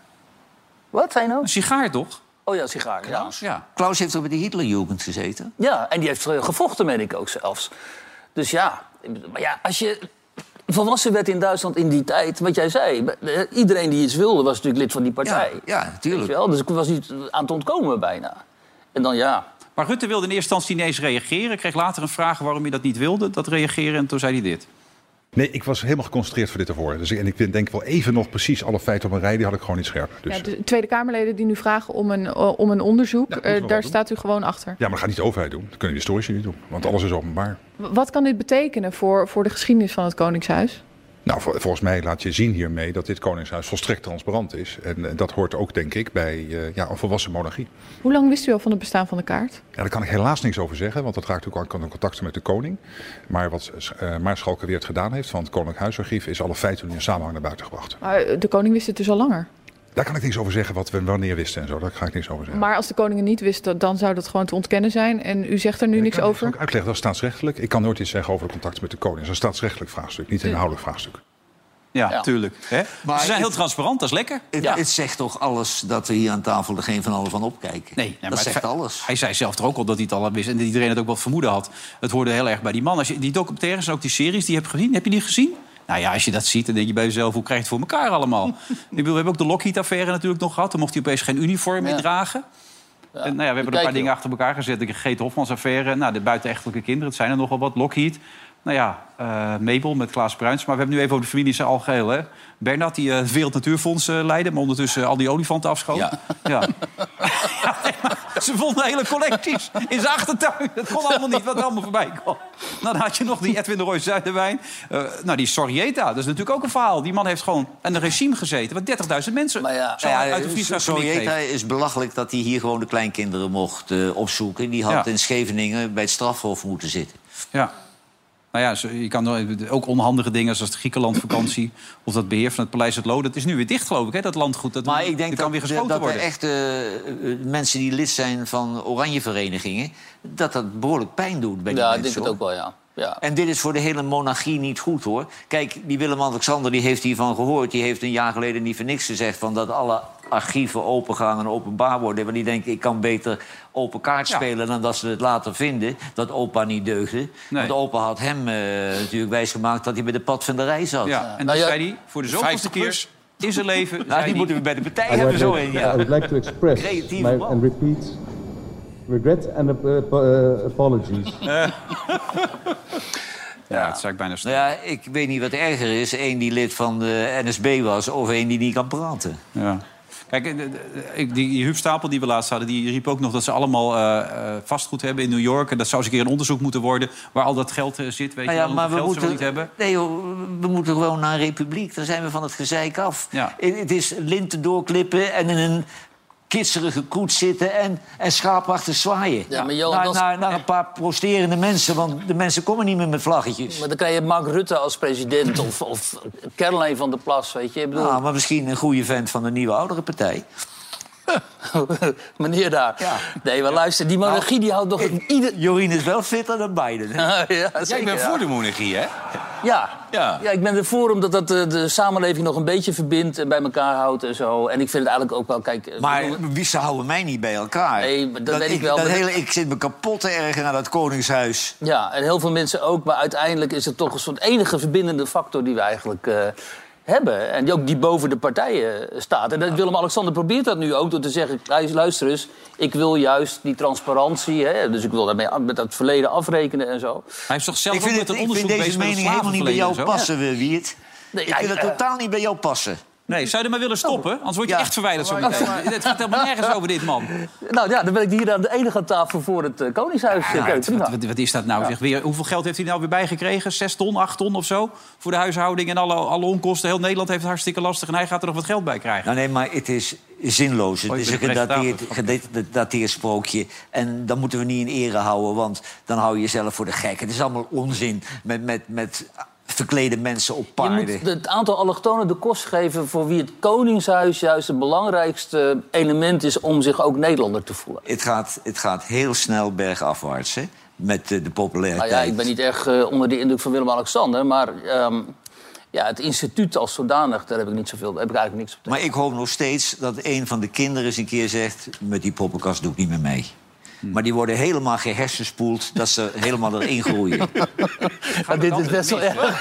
Wat zei je nou? Een sigaar toch? Oh ja, sigaar. Ja. Ja. Klaus heeft ook bij de Hitlerjugend gezeten. Ja, en die heeft eh, gevochten, meen ik ook zelfs. Dus ja, ik maar ja, als je volwassen werd in Duitsland in die tijd, wat jij zei, eh, iedereen die iets wilde was natuurlijk lid van die partij. Ja, ja, Weet natuurlijk. je wel? Dus ik was niet aan het ontkomen bijna. En dan ja, Maar Rutte wilde in eerste instantie niet eens reageren. Kreeg later een vraag waarom hij dat niet wilde, dat reageren. En toen zei hij dit. Nee, ik was helemaal geconcentreerd voor dit ervoor. Dus ik, en ik vind- denk wel even nog precies alle feiten op een rij, die had ik gewoon niet scherp. Dus, Ja, de Tweede Kamerleden die nu vragen om een, eh, om een onderzoek, Ja, eh, daar doen. staat u gewoon achter. ja, maar dat gaat niet de overheid doen. Dat kunnen de historici niet doen. Want alles is openbaar. Wat kan dit betekenen voor, voor de geschiedenis van het Koningshuis? Nou, vol- volgens mij laat je zien hiermee dat dit Koningshuis volstrekt transparant is. En eh, dat hoort ook, denk ik, bij eh, ja, een volwassen monarchie. Hoe lang wist u al van het bestaan van de kaart? Ja, daar kan ik helaas niks over zeggen, want dat raakt natuurlijk ook aan contacten met de koning. Maar wat uh, Maarschalk weer gedaan heeft van het Koninklijk Huisarchief... is alle feiten nu in samenhang naar buiten gebracht. Maar eh, de koning wist het dus al langer. Daar kan ik niks over zeggen wat we wanneer wisten en zo. Daar ga ik niks over zeggen. Maar als de koning het niet wist, dan- zou dat gewoon te ontkennen zijn. En u zegt er nu ik niks kan het over? ook uitleggen, dat is staatsrechtelijk. Ik kan nooit iets zeggen over de contacten met de koning. Dat is een staatsrechtelijk vraagstuk, niet een inhoudelijk vraagstuk. Ja, Ja. tuurlijk. Hè? Maar Ze zijn het- heel transparant, dat is lekker. Het, Ja. het zegt toch alles dat we hier aan tafel er geen van allen van opkijken? Nee, nee, maar dat het zegt alles. Hij zei zelf toch ook al dat hij het al wist. En dat iedereen het ook wel vermoeden had. Het hoorde heel erg bij die man. Als je die documentaires en ook die series die je hebt gezien, heb je die gezien? Nou ja, als je dat ziet, dan denk je bij jezelf, hoe krijg je het voor elkaar allemaal? Ik bedoel, we hebben ook de Lockheed-affaire natuurlijk nog gehad. Dan mocht hij opeens geen uniform meer Ja. dragen. En, nou ja, we hebben een paar dingen achter elkaar gezet. De Geet Hofmans-affaire, nou, de buitenechtelijke kinderen. Het zijn er nogal wat. Lockheed. Nou ja, eh Mabel met Klaas Bruins. Maar we hebben nu even over de familie in zijn algeheel. Hè? Bernard, die eh, het Wereld Natuurfonds eh, leidde... maar ondertussen al die olifanten afschoot. Ja. Ja. Ja, nee, maar ze vonden hele collecties in zijn achtertuin. Dat kon allemaal niet, wat er allemaal voorbij kwam. Nou, dan had je nog die Edwin de Roy Zuiderwijn. Nou, die Sorrieta, dat is natuurlijk ook een verhaal. Die man heeft gewoon aan een regime gezeten... wat 30.000 mensen Maar ja, ja, uit de Sorrieta is belachelijk dat hij hier gewoon de kleinkinderen mocht opzoeken. Die had in Scheveningen bij het strafhof moeten zitten. Ja. Nou ja, zo- je kan ook onhandige dingen zoals de Griekenland-vakantie... of dat beheer van het Paleis het Loo. Dat is nu weer dicht, geloof ik, hè, dat landgoed. Dat, Maar ik denk dat, kan weer geschoten dat er worden. echt eh, eh, mensen die lid zijn van oranje verenigingen... dat dat behoorlijk pijn doet bij die ja ik mensen. denk het ook wel, ja. ja. En dit is voor de hele monarchie niet goed, hoor. Kijk, die Willem-Alexander die heeft hiervan gehoord. Die heeft een jaar geleden niet voor niks gezegd... Van dat alle archieven opengaan en openbaar worden. Want die denken, ik kan beter open kaart Ja. spelen... dan dat ze het later vinden dat opa niet deugde. Nee. Want opa had hem eh, natuurlijk wijsgemaakt... dat hij bij de padvinderij zat. Ja, en dan Nou ja, zei hij, voor de zoveelste 50 keer in zijn leven... Nou, die hij, moeten we bij de partij hebben, zo in, ja. I would like to express Creatieve my, and repeat regret and uh, uh, apologies. Ja, het zou ik bijna Nou ja, ik weet niet wat erger is. Eén die lid van de NSB was of één die niet kan praten. Ja. Kijk, die, die Huub Stapel die we laatst hadden... die riep ook nog dat ze allemaal eh, eh, vastgoed hebben in New York. En dat zou eens een keer een onderzoek moeten worden... waar al dat geld eh, zit. Weet Nou je ja, maar we geld moeten, niet hebben. nee, joh, we moeten gewoon naar een republiek. Dan zijn we van het gezeik af. Ja. Het is linten doorklippen en in een kitserige koets zitten... en, en schaapachtig zwaaien. Ja, maar Johan, naar, dat naar, naar een paar prosterende mensen. Want de mensen komen niet meer met vlaggetjes. Maar dan krijg je Mark Rutte als president of, of Caroline van der Plas, weet je. Ik bedoel, Ah, maar misschien een goede vent van de nieuwe oudere partij. meneer daar. Ja. Nee, maar luister, die monarchie die houdt nog... ieder... Jorien is wel fitter dan Biden. ja, bent ja. voor de monarchie, hè? Ja. Ja. Ja. ik ben ervoor omdat dat de, de samenleving nog een beetje verbindt en bij elkaar houdt en zo. En ik vind het eigenlijk ook wel, kijk... eh, Maar bedoel- wie ze houden mij niet bij elkaar. Nee, dat weet ik wel, Dat hele, ik zit me kapot te ergen naar dat koningshuis. Ja, en heel veel mensen ook. Maar uiteindelijk is het toch een soort enige verbindende factor die we eigenlijk eh, hebben. En die ook die boven de partijen staat. En dat Willem-Alexander probeert dat nu ook door te zeggen... "Luister- eens, ik wil juist die transparantie. Hè, dus ik wil daarmee met dat verleden afrekenen en zo. Hij heeft toch zelf Ik ook vind, met het, een ik vind onderzoek deze mening helemaal niet bij jou passen, Wiert. Nee, ik ja, vind het eh, totaal niet bij jou passen. Nee, zou je er maar willen stoppen? Anders word je Ja. echt verwijderd zo meteen. Het gaat helemaal nergens over dit man. Nou ja, dan ben ik hier aan de enige aan tafel voor het eh, Koningshuis. Ja, wat, wat, is dat nou? Zeg, weer, hoeveel geld heeft hij nou weer bijgekregen? Zes ton, acht ton of zo? Voor de huishouding en alle, alle onkosten. Heel Nederland heeft het hartstikke lastig. En hij gaat er nog wat geld bij krijgen. Nou, nee, maar het is zinloos. Het Oh, is een gedateerd sprookje. En dat moeten we niet in ere houden, want dan hou je jezelf voor de gek. Het is allemaal onzin met, met, met verklede mensen op Je paarden. moet het aantal allochtonen de kost geven voor wie het Koningshuis juist het belangrijkste element is om zich ook Nederlander te voelen. Het, gaat, het gaat heel snel bergafwaarts, hè? Met de Nou populariteit. ja, ik ben niet erg eh, onder de indruk van Willem-Alexander, maar ehm, ja, het instituut als zodanig, daar heb ik, niet zoveel, daar heb ik eigenlijk niks op tegen. Maar ik hoop nog steeds dat een van de kinderen eens een keer zegt... met die poppenkast doe ik niet meer mee. Hm. Maar die worden helemaal gehersenspoeld dat ze helemaal erin groeien. Maar dit is best wel erg.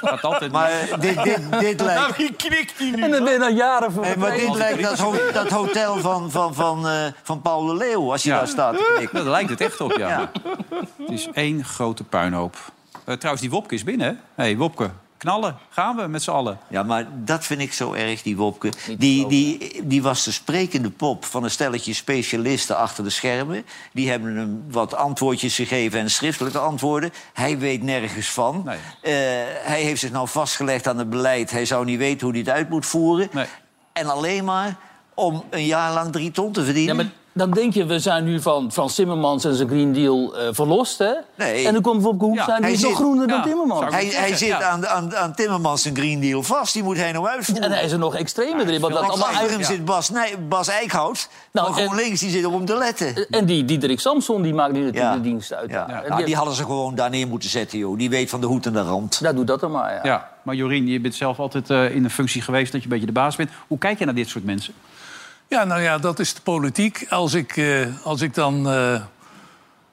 Gaat altijd Maar eh, dit, dit, dit lijkt... Wie knikt die nu? En dan ben je dan jaren voor Nee, maar dit lijkt dat, ho- dat hotel van, van, van, eh, van Paul de Leeuw, als je Ja. daar staat. te knikken. Nou, daar lijkt het echt op, ja. Ja. Het is één grote puinhoop. Eh, trouwens, die Wopke is binnen, hè? Hé, hey, Wopke, knallen. Gaan we met z'n allen. Ja, maar dat vind ik zo erg, die Wopke. Die, die, die was de sprekende pop van een stelletje specialisten achter de schermen. Die hebben hem wat antwoordjes gegeven en schriftelijke antwoorden. Hij weet nergens van. Nee. Eh, hij heeft zich nou vastgelegd aan het beleid. Hij zou niet weten hoe hij het uit moet voeren. Nee. En alleen maar om een jaar lang drie ton te verdienen. Ja, maar dan denk je, we zijn nu van, van Timmermans en zijn Green Deal eh, verlost, hè? Nee. En dan komt Wopke Hoekstra en die hij is nog groener dan ja, Timmermans. Hij, hij zit ja. aan, aan, aan Timmermans een Green Deal vast. Die moet hij nou uitvoeren. En hij is er nog extremer in, want dat Want allemaal achter hem eigen... zit Bas, nee, Bas Eickhout. Nou, van en- GroenLinks, die zit er om te letten. En die Diederik Samson, die maakt nu natuurlijk Ja. de dienst uit. Ja. Nou, die- die hadden ze gewoon daar neer moeten zetten, joh. Die weet van de hoed en de rand. Nou, doe dat dan maar, ja. Ja, maar Jorien, je bent zelf altijd eh, in een functie geweest... dat je een beetje de baas bent. Hoe kijk je naar dit soort mensen? Ja, nou ja, dat is de politiek. Als ik, eh, als ik dan eh,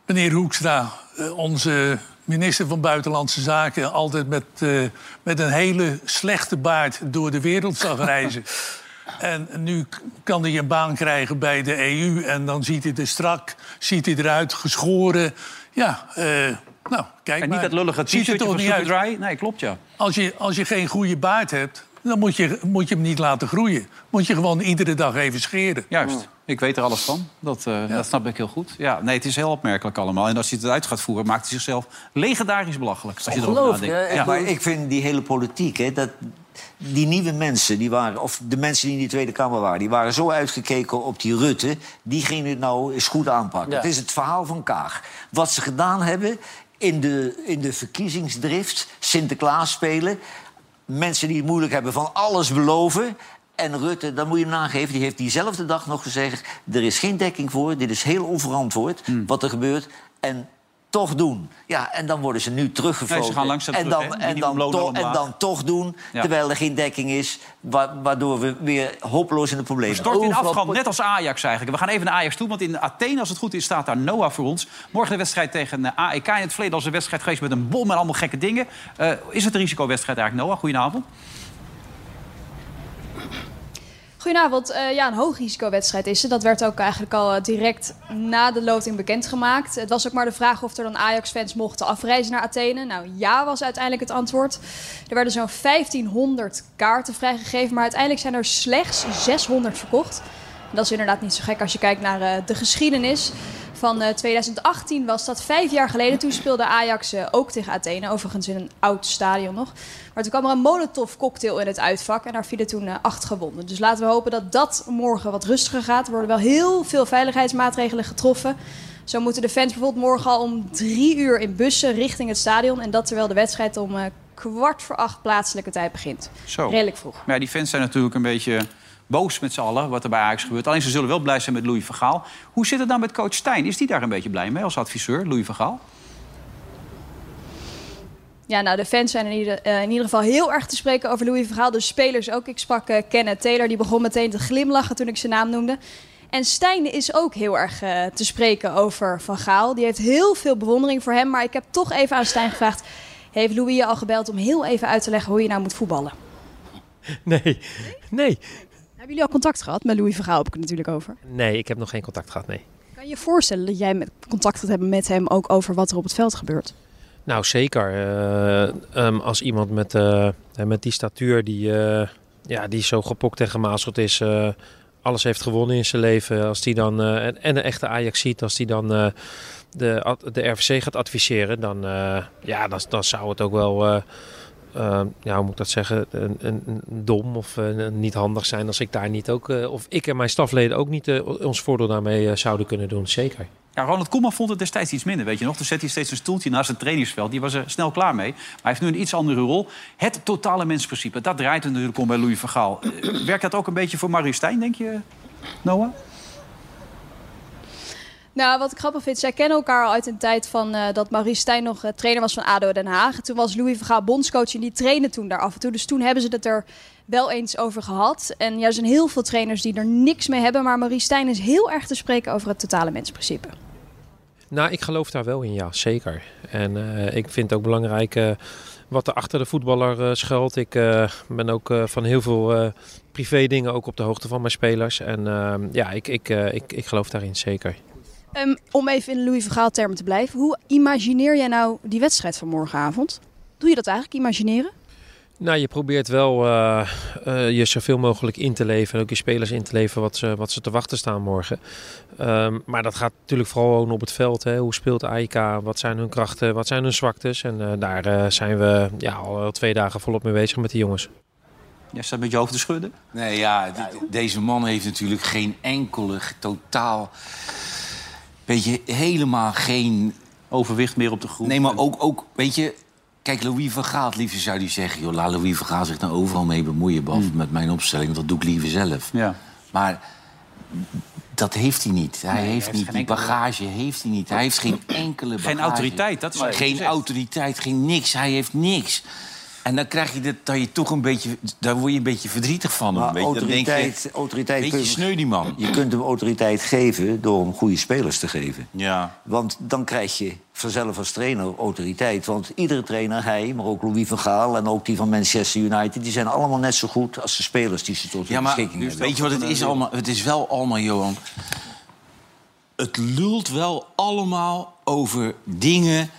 meneer Hoekstra, eh, onze minister van Buitenlandse Zaken... altijd met, met een hele slechte baard door de wereld zag reizen... En nu kan hij een baan krijgen bij de EU en dan ziet hij er strak, ziet hij eruit, geschoren. Ja, eh, nou, kijk En niet maar. dat lullige Ziet t-shirtje toch van niet uit. Superdry? Nee, klopt, ja. Als je, als je geen goede baard hebt, dan moet je, moet je hem niet laten groeien. Moet je gewoon iedere dag even scheren. Juist. Ik weet er alles van. Dat, eh, dat snap ik heel goed. Ja, nee, het is heel opmerkelijk allemaal. En als hij het uit gaat voeren, maakt hij zichzelf legendarisch belachelijk. Als je erover Ongelooflijk, nadenkt. Ja. Maar ik vind die hele politiek, hè, dat, die nieuwe mensen, die waren, of de mensen die in die Tweede Kamer waren, die waren zo uitgekeken op die Rutte, die gingen het nou eens goed aanpakken. Ja. Het is het verhaal van Kaag. Wat ze gedaan hebben in de, in de verkiezingsdrift, Sinterklaas spelen, mensen die het moeilijk hebben van alles beloven. En Rutte, dat moet je hem nageven, die heeft diezelfde dag nog gezegd... er is geen dekking voor, dit is heel onverantwoord Hmm. wat er gebeurt. En toch doen. Ja, en dan worden ze nu teruggefloten. Nee, ze gaan langzaam en, dan, en, dan en dan toch doen, Ja. terwijl er geen dekking is... wa- waardoor we weer hopeloos in de problemen Stort in Overal afgrond, net als Ajax eigenlijk. We gaan even naar Ajax toe, want in Athene, als het goed is, staat daar Noah voor ons. Morgen de wedstrijd tegen eh, AEK. In het verleden was een wedstrijd geweest met een bom en allemaal gekke dingen. Eh, is het een risicowedstrijd eigenlijk, Noah? Goedenavond. Goedenavond. Eh, ja, een hoogrisicowedstrijd is het. Dat werd ook eigenlijk al eh, direct na de loting bekendgemaakt. Het was ook maar de vraag of er dan Ajax-fans mochten afreizen naar Athene. Nou, ja was uiteindelijk het antwoord. Er werden zo'n 1500 kaarten vrijgegeven, maar uiteindelijk zijn er slechts 600 verkocht. Dat is inderdaad niet zo gek als je kijkt naar eh, de geschiedenis. Van eh, 2018 was dat vijf jaar geleden. Toen speelde Ajax ook tegen Athene. Overigens in een oud stadion nog. Maar toen kwam er een Molotov cocktail in het uitvak. En daar vielen toen eh, acht gewonden. Dus laten we hopen dat dat morgen wat rustiger gaat. Er worden wel heel veel veiligheidsmaatregelen getroffen. Zo moeten de fans bijvoorbeeld morgen al om drie uur in bussen richting het stadion. En dat terwijl de wedstrijd om eh, kwart voor acht plaatselijke tijd begint. Zo. Redelijk vroeg. Maar ja, die fans zijn natuurlijk een beetje boos met z'n allen wat er bij Ajax gebeurt. Alleen ze zullen wel blij zijn met Louis van Gaal. Hoe zit het dan met coach Stijn? Is die daar een beetje blij mee als adviseur, Louis van Gaal? Ja, nou, de fans zijn in ieder, eh, in ieder geval heel erg te spreken over Louis Verhaal. De spelers ook. Ik sprak eh, Kenneth Taylor, die begon meteen te glimlachen toen ik zijn naam noemde. En Stijn is ook heel erg eh, te spreken over Van Gaal. Die heeft heel veel bewondering voor hem. Maar ik heb toch even aan Stijn gevraagd... heeft Louis je al gebeld om heel even uit te leggen hoe je nou moet voetballen? Nee, nee. Hebben jullie al contact gehad? Met Louis Vergaal heb ik het natuurlijk over. Nee, ik heb nog geen contact gehad, nee. Kan je je voorstellen dat jij met contact gaat hebben met hem... ook over wat er op het veld gebeurt? Nou, zeker. Eh, ehm, als iemand met, eh, met die statuur, die, eh, ja, die zo gepokt en gemazeld is, alles heeft gewonnen in zijn leven. Als die dan, en, en een echte Ajax ziet, als die dan de, de RVC gaat adviseren, dan, ja, dan, zou het ook wel, ja, hoe moet ik dat zeggen, een, een, dom of niet handig zijn als ik daar niet ook, of ik en mijn stafleden ook niet ons voordeel daarmee zouden kunnen doen. Zeker. Ja, Ronald Koeman vond het destijds iets minder, weet je nog. Toen zette hij steeds een stoeltje naast het trainingsveld. Die was er snel klaar mee. Maar hij heeft nu een iets andere rol. Het totale mensprincipe, dat draait natuurlijk om bij Louis van Gaal. Eh, Werkt dat ook een beetje voor Mario Stijn, denk je, Noah? Nou, wat ik grappig vind, zij kennen elkaar al uit een tijd van eh, dat Maurice Stijn nog eh, trainer was van ADO Den Haag. Toen was Louis Vergaal bondscoach en die trainde toen daar af en toe. Dus toen hebben ze het er wel eens over gehad. En ja, er zijn heel veel trainers die er niks mee hebben. Maar Maurice Stijn is heel erg te spreken over het totale mensprincipe. Nou, ik geloof daar wel in, ja, zeker. En eh, ik vind ook belangrijk eh, wat er achter de voetballer eh, schuilt. Ik ben ook van heel veel privé dingen ook op de hoogte van mijn spelers. En eh, ja, ik, ik, ik, ik geloof daarin, zeker. Ehm, om even in Louis Vergaal termen te blijven. Hoe imagineer jij nou die wedstrijd van morgenavond? Doe je dat eigenlijk, imagineren? Nou, je probeert wel eh, eh, je zoveel mogelijk in te leven. En ook je spelers in te leven wat ze, wat ze te wachten staan morgen. Ehm, maar dat gaat natuurlijk vooral ook op het veld. Hè. Hoe speelt AIK? Wat zijn hun krachten? Wat zijn hun zwaktes? En eh, daar eh, zijn we ja, al twee dagen volop mee bezig met die jongens. Jij staat met je hoofd te schudden. Nee, ja, deze man heeft natuurlijk geen enkele, totaal... Weet je, helemaal geen... Overwicht meer op de groep. Nee, maar ook, ook weet je... Kijk, Louis van Gaal, het liefst zou hij zeggen... joh, laat Louis van Gaal zich nou overal mee bemoeien... behalve met mijn opstelling, dat doe ik liever zelf. Ja. Maar dat heeft hij niet. Hij Nee, hij heeft heeft niet. Die enkele- bagage heeft hij niet. Hij heeft geen enkele bagage. Geen autoriteit, dat is Geen autoriteit, geen niks. Hij heeft niks. En dan krijg je dat, dat je toch een beetje... Daar word je een beetje verdrietig van. Maar een beetje. Dan denk autoriteit, je, autoriteit Beetje sneu die man. Je kunt hem autoriteit geven door hem goede spelers te geven. Ja. Want dan krijg je vanzelf als trainer autoriteit. Want iedere trainer, hij, maar ook Louis van Gaal... en ook die van Manchester United... die zijn allemaal net zo goed als de spelers die ze tot hun Ja, maar beschikking hebben. weet je wat het is allemaal? Het is wel allemaal, Johan... Het lult wel allemaal over dingen...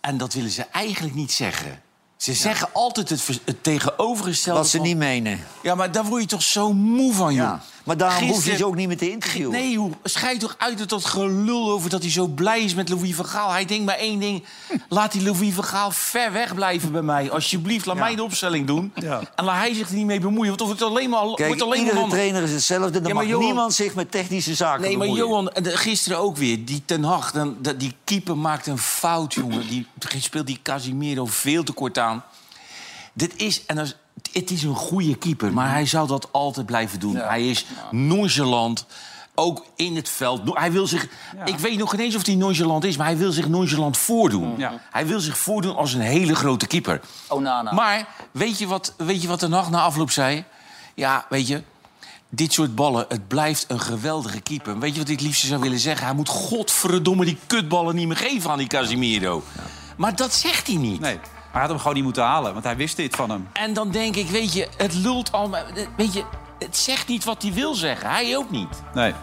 en dat willen ze eigenlijk niet zeggen. Ze zeggen altijd het, tegenovergestelde Wat ze van- niet menen. Ja, maar daar word je toch zo moe van, joh. Ja, maar daarom hoef je Gisteren- ze ook niet meer te interviewen. Nee, hoe schijt toch uit dat dat gelul over dat hij zo blij is met Louis van Gaal. Hij denkt maar één ding. Laat die Louis van Gaal ver weg blijven bij mij. Alsjeblieft, laat mij de opstelling doen. En laat hij zich er niet mee bemoeien. Want of het alleen maar... Kijk, wordt alleen iedere trainer is hetzelfde. Dan Ja, maar mag Johan- niemand zich met technische zaken Nee, maar bemoeien. Johan, en de- gisteren ook weer. Die Ten Hag, dan, dat- die keeper maakt een fout, jongen. Die speelt die Casimiro veel te kort aan. Dit is, en als, het is een goede keeper, maar hij zal dat altijd blijven doen. Hij is nonchalant, ook in het veld. Hij wil zich, Ik weet nog geen eens of hij nonchalant is, maar hij wil zich nonchalant voordoen. Ja. Hij wil zich voordoen als een hele grote keeper. Onana. Maar weet je wat, weet je wat Ten Hag na afloop zei? Ja, weet je, dit soort ballen, het blijft een geweldige keeper. Weet je wat ik het liefste zou willen zeggen? Hij moet godverdomme die kutballen niet meer geven aan die Casimiro. Maar dat zegt hij niet. Nee, hij had hem gewoon niet moeten halen, want hij wist dit van hem. En dan denk ik, weet je, het lult allemaal... Weet je, het zegt niet wat hij wil zeggen. Hij ook niet. Nee.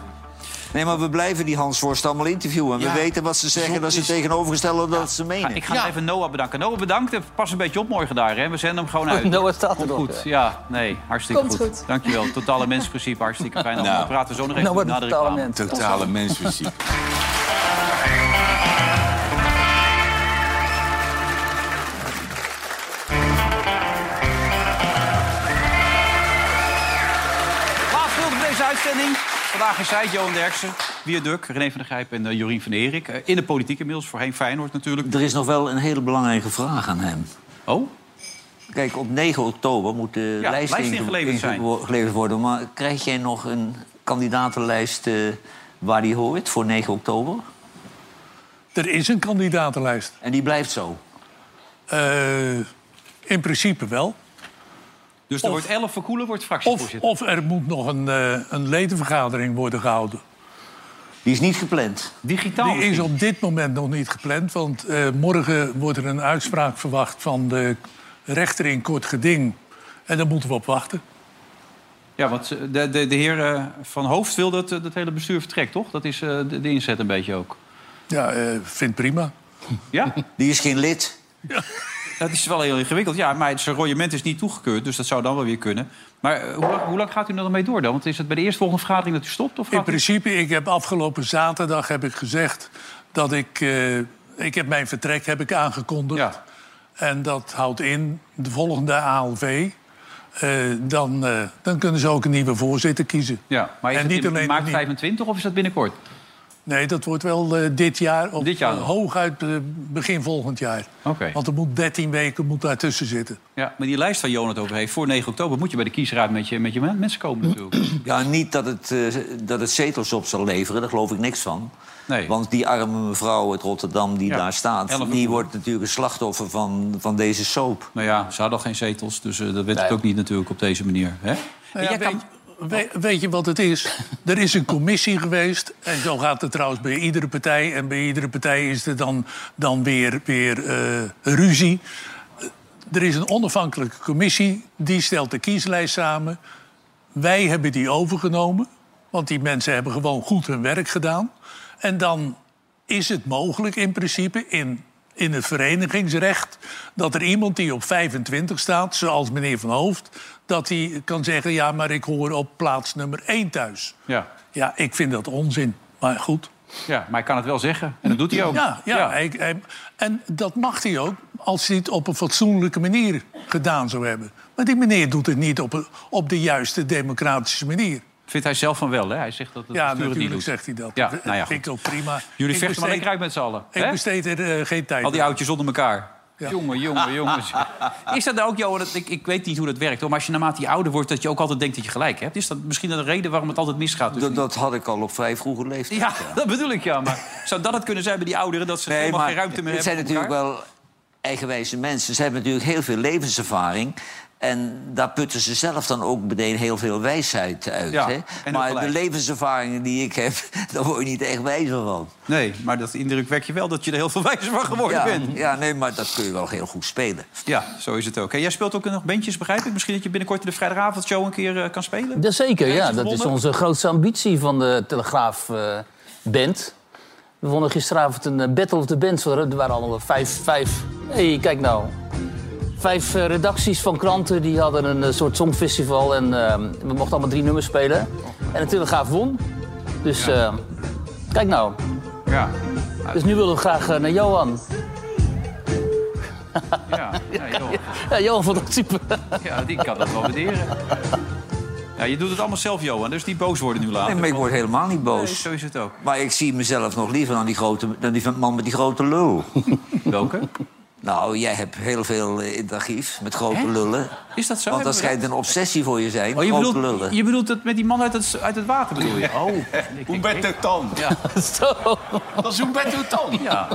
Nee, maar we blijven die Hans Worst allemaal interviewen. Ja. We weten wat ze zeggen, dat ze tegenovergestelde dat ze menen. Ik ga even Noah bedanken. Noah, bedankt. Pas een beetje op morgen daar. Hè. We zenden hem gewoon uit. Noah staat er Komt nog, goed. ja. Ja, nee, hartstikke Komt goed. goed. Dankjewel. Totale mensprincipe, hartstikke fijn. Nou. We praten zo nog even Noah, na de reclame. Totale mensprincipe. Uitzending. Vandaag is zij, Johan Derksen, Wierduk, René van der Grijp en eh, Jorien van Erik. Eh, in de politiek inmiddels, voorheen Feyenoord natuurlijk. Er is nog wel een hele belangrijke vraag aan hem. Oh? Kijk, op 9 oktober moet de Ja, lijst, lijst inge- ingeleverd zijn. ingeleverd worden. Maar krijg jij nog een kandidatenlijst eh, waar die hoort voor 9 oktober? Er is een kandidatenlijst. En die blijft zo? Eh, in principe wel. Dus er Of- wordt 11 verkoelen, wordt Of, fractievoorzitter. of er moet nog een, eh, een ledenvergadering worden gehouden. Die is niet gepland. Digitaal Die is op dit moment nog niet gepland. Want eh, morgen wordt er een uitspraak verwacht van de rechter in kort geding. En daar moeten we op wachten. Ja, want eh, de, de, de heer Van Hoofd wil dat dat hele bestuur vertrekt, toch? Dat is eh, de, de inzet een beetje ook. Ja, eh vind prima. Ja? Die is geen lid. Dat is wel heel ingewikkeld. Ja, maar zijn royement is niet toegekeurd, dus dat zou dan wel weer kunnen. Maar eh, hoe, lang, hoe lang gaat u er nog mee door dan? Want is het bij de eerstvolgende vergadering dat u stopt? Of In u- principe, ik heb afgelopen zaterdag heb ik gezegd dat ik... eh, ik heb mijn vertrek heb ik aangekondigd. Ja. En dat houdt in de volgende ALV. eh, dan, dan kunnen ze ook een nieuwe voorzitter kiezen. Ja, maar is En het niet in alleen maart niet- 25 of is dat binnenkort? Nee, dat wordt wel eh, dit jaar. Of Dit jaar eh, hooguit eh, begin volgend jaar. Oké. Want er moet 13 weken moet daartussen zitten. Ja, maar die lijst waar Johan het over heeft, voor 9 oktober moet je bij de kiesraad met je, met je men- mensen komen natuurlijk. Ja, niet dat het, eh, dat het zetels op zal leveren, daar geloof ik niks van. Nee. Want die arme mevrouw uit Rotterdam die Ja, daar staat... die wordt natuurlijk een slachtoffer van, van deze soap. Nou ja, ze hadden al geen zetels, dus dat weet ik ook niet natuurlijk op deze manier. Hè? Nou ja, jij weet, kan... we- weet je wat het is? Er is een commissie geweest. En zo gaat het trouwens bij iedere partij. En bij iedere partij is er dan, dan weer, weer eh, ruzie. Eh, Er is een onafhankelijke commissie. Die stelt de kieslijst samen. Wij hebben die overgenomen. Want die mensen hebben gewoon goed hun werk gedaan. En dan is het mogelijk in principe in, in het verenigingsrecht... dat er iemand die op 25 staat, zoals meneer Van Hoofd... dat hij kan zeggen, ja, maar ik hoor op plaats nummer 1 thuis. Ja. Ja, ik vind dat onzin. Maar goed. ja, maar hij kan het wel zeggen. En dat doet hij ook. Ja, ja, hij- hij- en dat mag hij ook als hij het op een fatsoenlijke manier gedaan zou hebben. Maar die meneer doet het niet op, een- op de juiste democratische manier. Vindt hij zelf van wel, hè? Hij zegt dat het Ja, het niet natuurlijk doet. zegt hij dat. Ja, dat nou ja, vind ik ook prima. Jullie Ik vechten maar lekker uit met z'n allen. Ik hè? besteed er eh, geen tijd Al die oudjes onder elkaar. Ja. Jongen, jongen, jongens. Is dat nou ook, Johan, dat, ik, ik weet niet hoe dat werkt... hoor, maar als je naarmate je ouder wordt... dat je ook altijd denkt dat je gelijk hebt. Is dat misschien een reden waarom het altijd misgaat? Dus Dat, dat had ik al op vrij vroege leeftijd. ja, dat bedoel ik, ja. Maar zou dat het kunnen zijn bij die ouderen... dat ze Nee, helemaal maar geen ruimte meer het hebben zijn voor natuurlijk elkaar? wel eigenwijze mensen. Ze hebben natuurlijk heel veel levenservaring. En daar putten ze zelf dan ook meteen heel veel wijsheid uit. Ja, hè? Maar de levenservaringen die ik heb, daar word je niet echt wijzer van. Nee, maar dat indruk wek je wel dat je er heel veel wijzer van geworden Ja, bent. ja, nee, maar dat kun je wel heel goed spelen. Ja, zo is het ook. En jij speelt ook nog bandjes, begrijp ik? Misschien dat je binnenkort in de vrijdagavondshow een keer eh, kan spelen? Jazeker, ja. Dat is onze grootste ambitie van de Telegraaf eh, Band. We wonnen gisteravond een eh, Battle of the Bands. Er waren allemaal vijf... vijf hey, kijk nou. Vijf eh, redacties van kranten die hadden een eh, soort songfestival. En eh, we mochten allemaal drie nummers spelen. En de Telegraaf won. Dus eh, kijk nou. Ja. Dus nu willen we graag naar Johan. Ja, ja, joh. Ja, Johan vond dat super. ja, die kan dat wel waarderen. Ja, je doet het allemaal zelf, Johan, dus niet boos worden nu later. Nee, maar ik word helemaal niet boos. Nee, zo is het ook. Maar ik zie mezelf nog liever dan die, grote, dan die man met die grote lul. Welke? Nou, jij hebt heel veel eh, in het archief met grote lullen. Is dat zo? Want Hebben dat we schijnt een obsessie voor je zijn, Oh, je grote bedoelt, lullen. je bedoelt het met die man uit het, uit het water, bedoel je? Oh, Umberto Tan. Ja. Zo. Dat is Umberto Tan. Ja.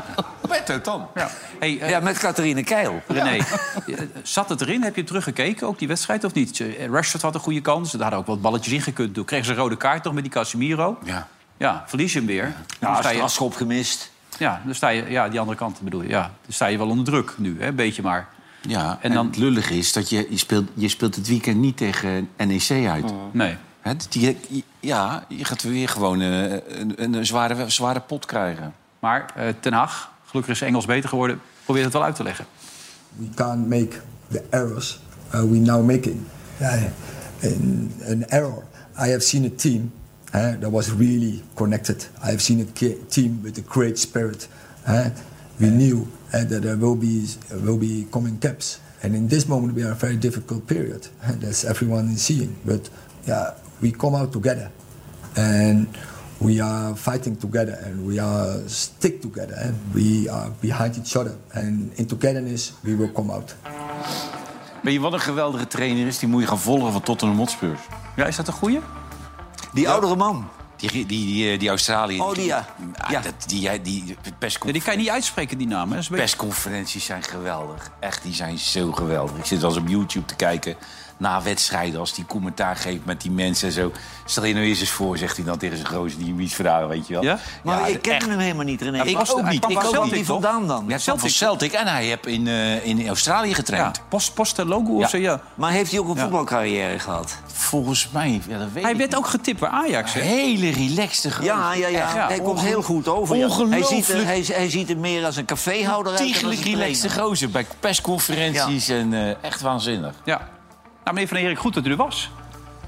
Umberto Tan. ja. Hey, eh, Ja, met Catharine Keil. René, eh, zat het erin? Heb je teruggekeken, ook die wedstrijd, of niet? Eh, Rashford had een goede kans. Daar hadden ook wat balletjes in gekund. Toen kregen ze een rode kaart nog met die Casemiro. Ja. Ja, verlies je hem weer. Dan Ja, sta je, strafschop gemist. Ja, dan sta je, ja, die andere kant bedoel je. Ja, dan sta je wel onder druk nu, hè, een beetje maar. Ja, en, dan... het lullige is dat je, je, speelt, je speelt het weekend niet tegen NEC uit. Nee. Hè, die, ja, je gaat weer gewoon eh, een, een zware, zware pot krijgen. Maar eh, Ten Hag, gelukkig is Engels beter geworden, probeert het wel uit te leggen. we can't make the errors uh, we now making. Uh, in, an error. I have seen a team uh, that was really connected. I have seen a team with a great spirit. Uh, we knew uh, that there will be will be coming caps, and in this moment we are a very difficult period. That's everyone is seeing. But yeah, we come out together, and we are fighting together, and we are stick together, and we are behind each other, and in togetherness we will come out. Weet je wat een geweldige trainer is? Die moet je gaan volgen van Tottenham Hotspurs. Ja, is dat een goeie? Die oudere man. Die, die, die, die Australië. Oh, die ja. ja. Dat, die, die, perscon- die kan je niet uitspreken, die naam. Hè? Persconferenties zijn geweldig. Echt, die zijn zo geweldig. Ik zit wel eens op YouTube te kijken na wedstrijden... als die commentaar geeft met die mensen en zo. Stel je nou eerst eens voor, zegt hij dan tegen zijn gozer... die hem iets weet je wel. Ja? Maar ik ken hem helemaal niet, René. Ik Ik ook niet. Ik ook niet. vandaan dan? Ja, Celtic. Van Celtic. En hij heeft in, eh, in Australië getraind. Ja, post, post logo Ja. of zo, ja. Maar heeft hij ook een Ja. voetbalcarrière gehad? Volgens mij, ja, dat weet Hij ik werd niet. ook getipt bij Ajax, hè? Hele relaxte gozer. Ja, ja, ja. Echt, Hij komt heel goed over. ja. Hij ziet, Ongelooflijk. er, hij, hij ziet er meer als een caféhouder uit. een relaxte gozer bij persconferenties en eh, echt waanzinnig. Ja. Nou, meneer Van Erik, goed dat u er was.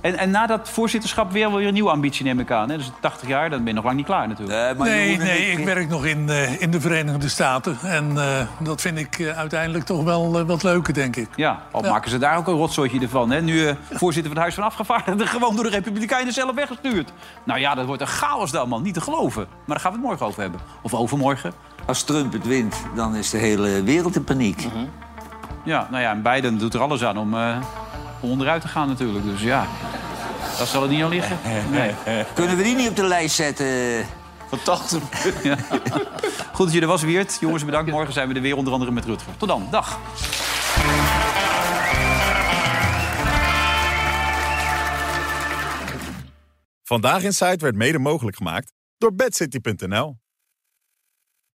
En, en na dat voorzitterschap weer, weer een nieuwe ambitie, neem ik aan. Hè? Dus 80 jaar, dan ben je nog lang niet klaar natuurlijk. Nee, nee, ik werk nog in, eh, in de Verenigde Staten. En eh, dat vind ik eh, uiteindelijk toch wel eh, wat leuker, denk ik. Ja, al Ja. maken ze daar ook een rotzooitje ervan. Hè? Nu eh, voorzitter van het Huis van Afgevaardigden... gewoon door de Republikeinen zelf weggestuurd. Nou ja, dat wordt een chaos dan, man. Niet te geloven. Maar daar gaan we het morgen over hebben. Of overmorgen. Als Trump het wint, dan is de hele wereld in paniek. Ja, nou ja, en Biden doet er alles aan om, om onderuit te gaan natuurlijk. Dus ja, dat zal het niet aan liggen. Nee. Kunnen we die niet op de lijst zetten? Fantastisch. Ja. Goed dat je er was, Wiert. Jongens, bedankt. Morgen zijn we er weer, onder andere met Rutger. Tot dan. Dag. Vandaag in Site werd mede mogelijk gemaakt door bedcity.nl.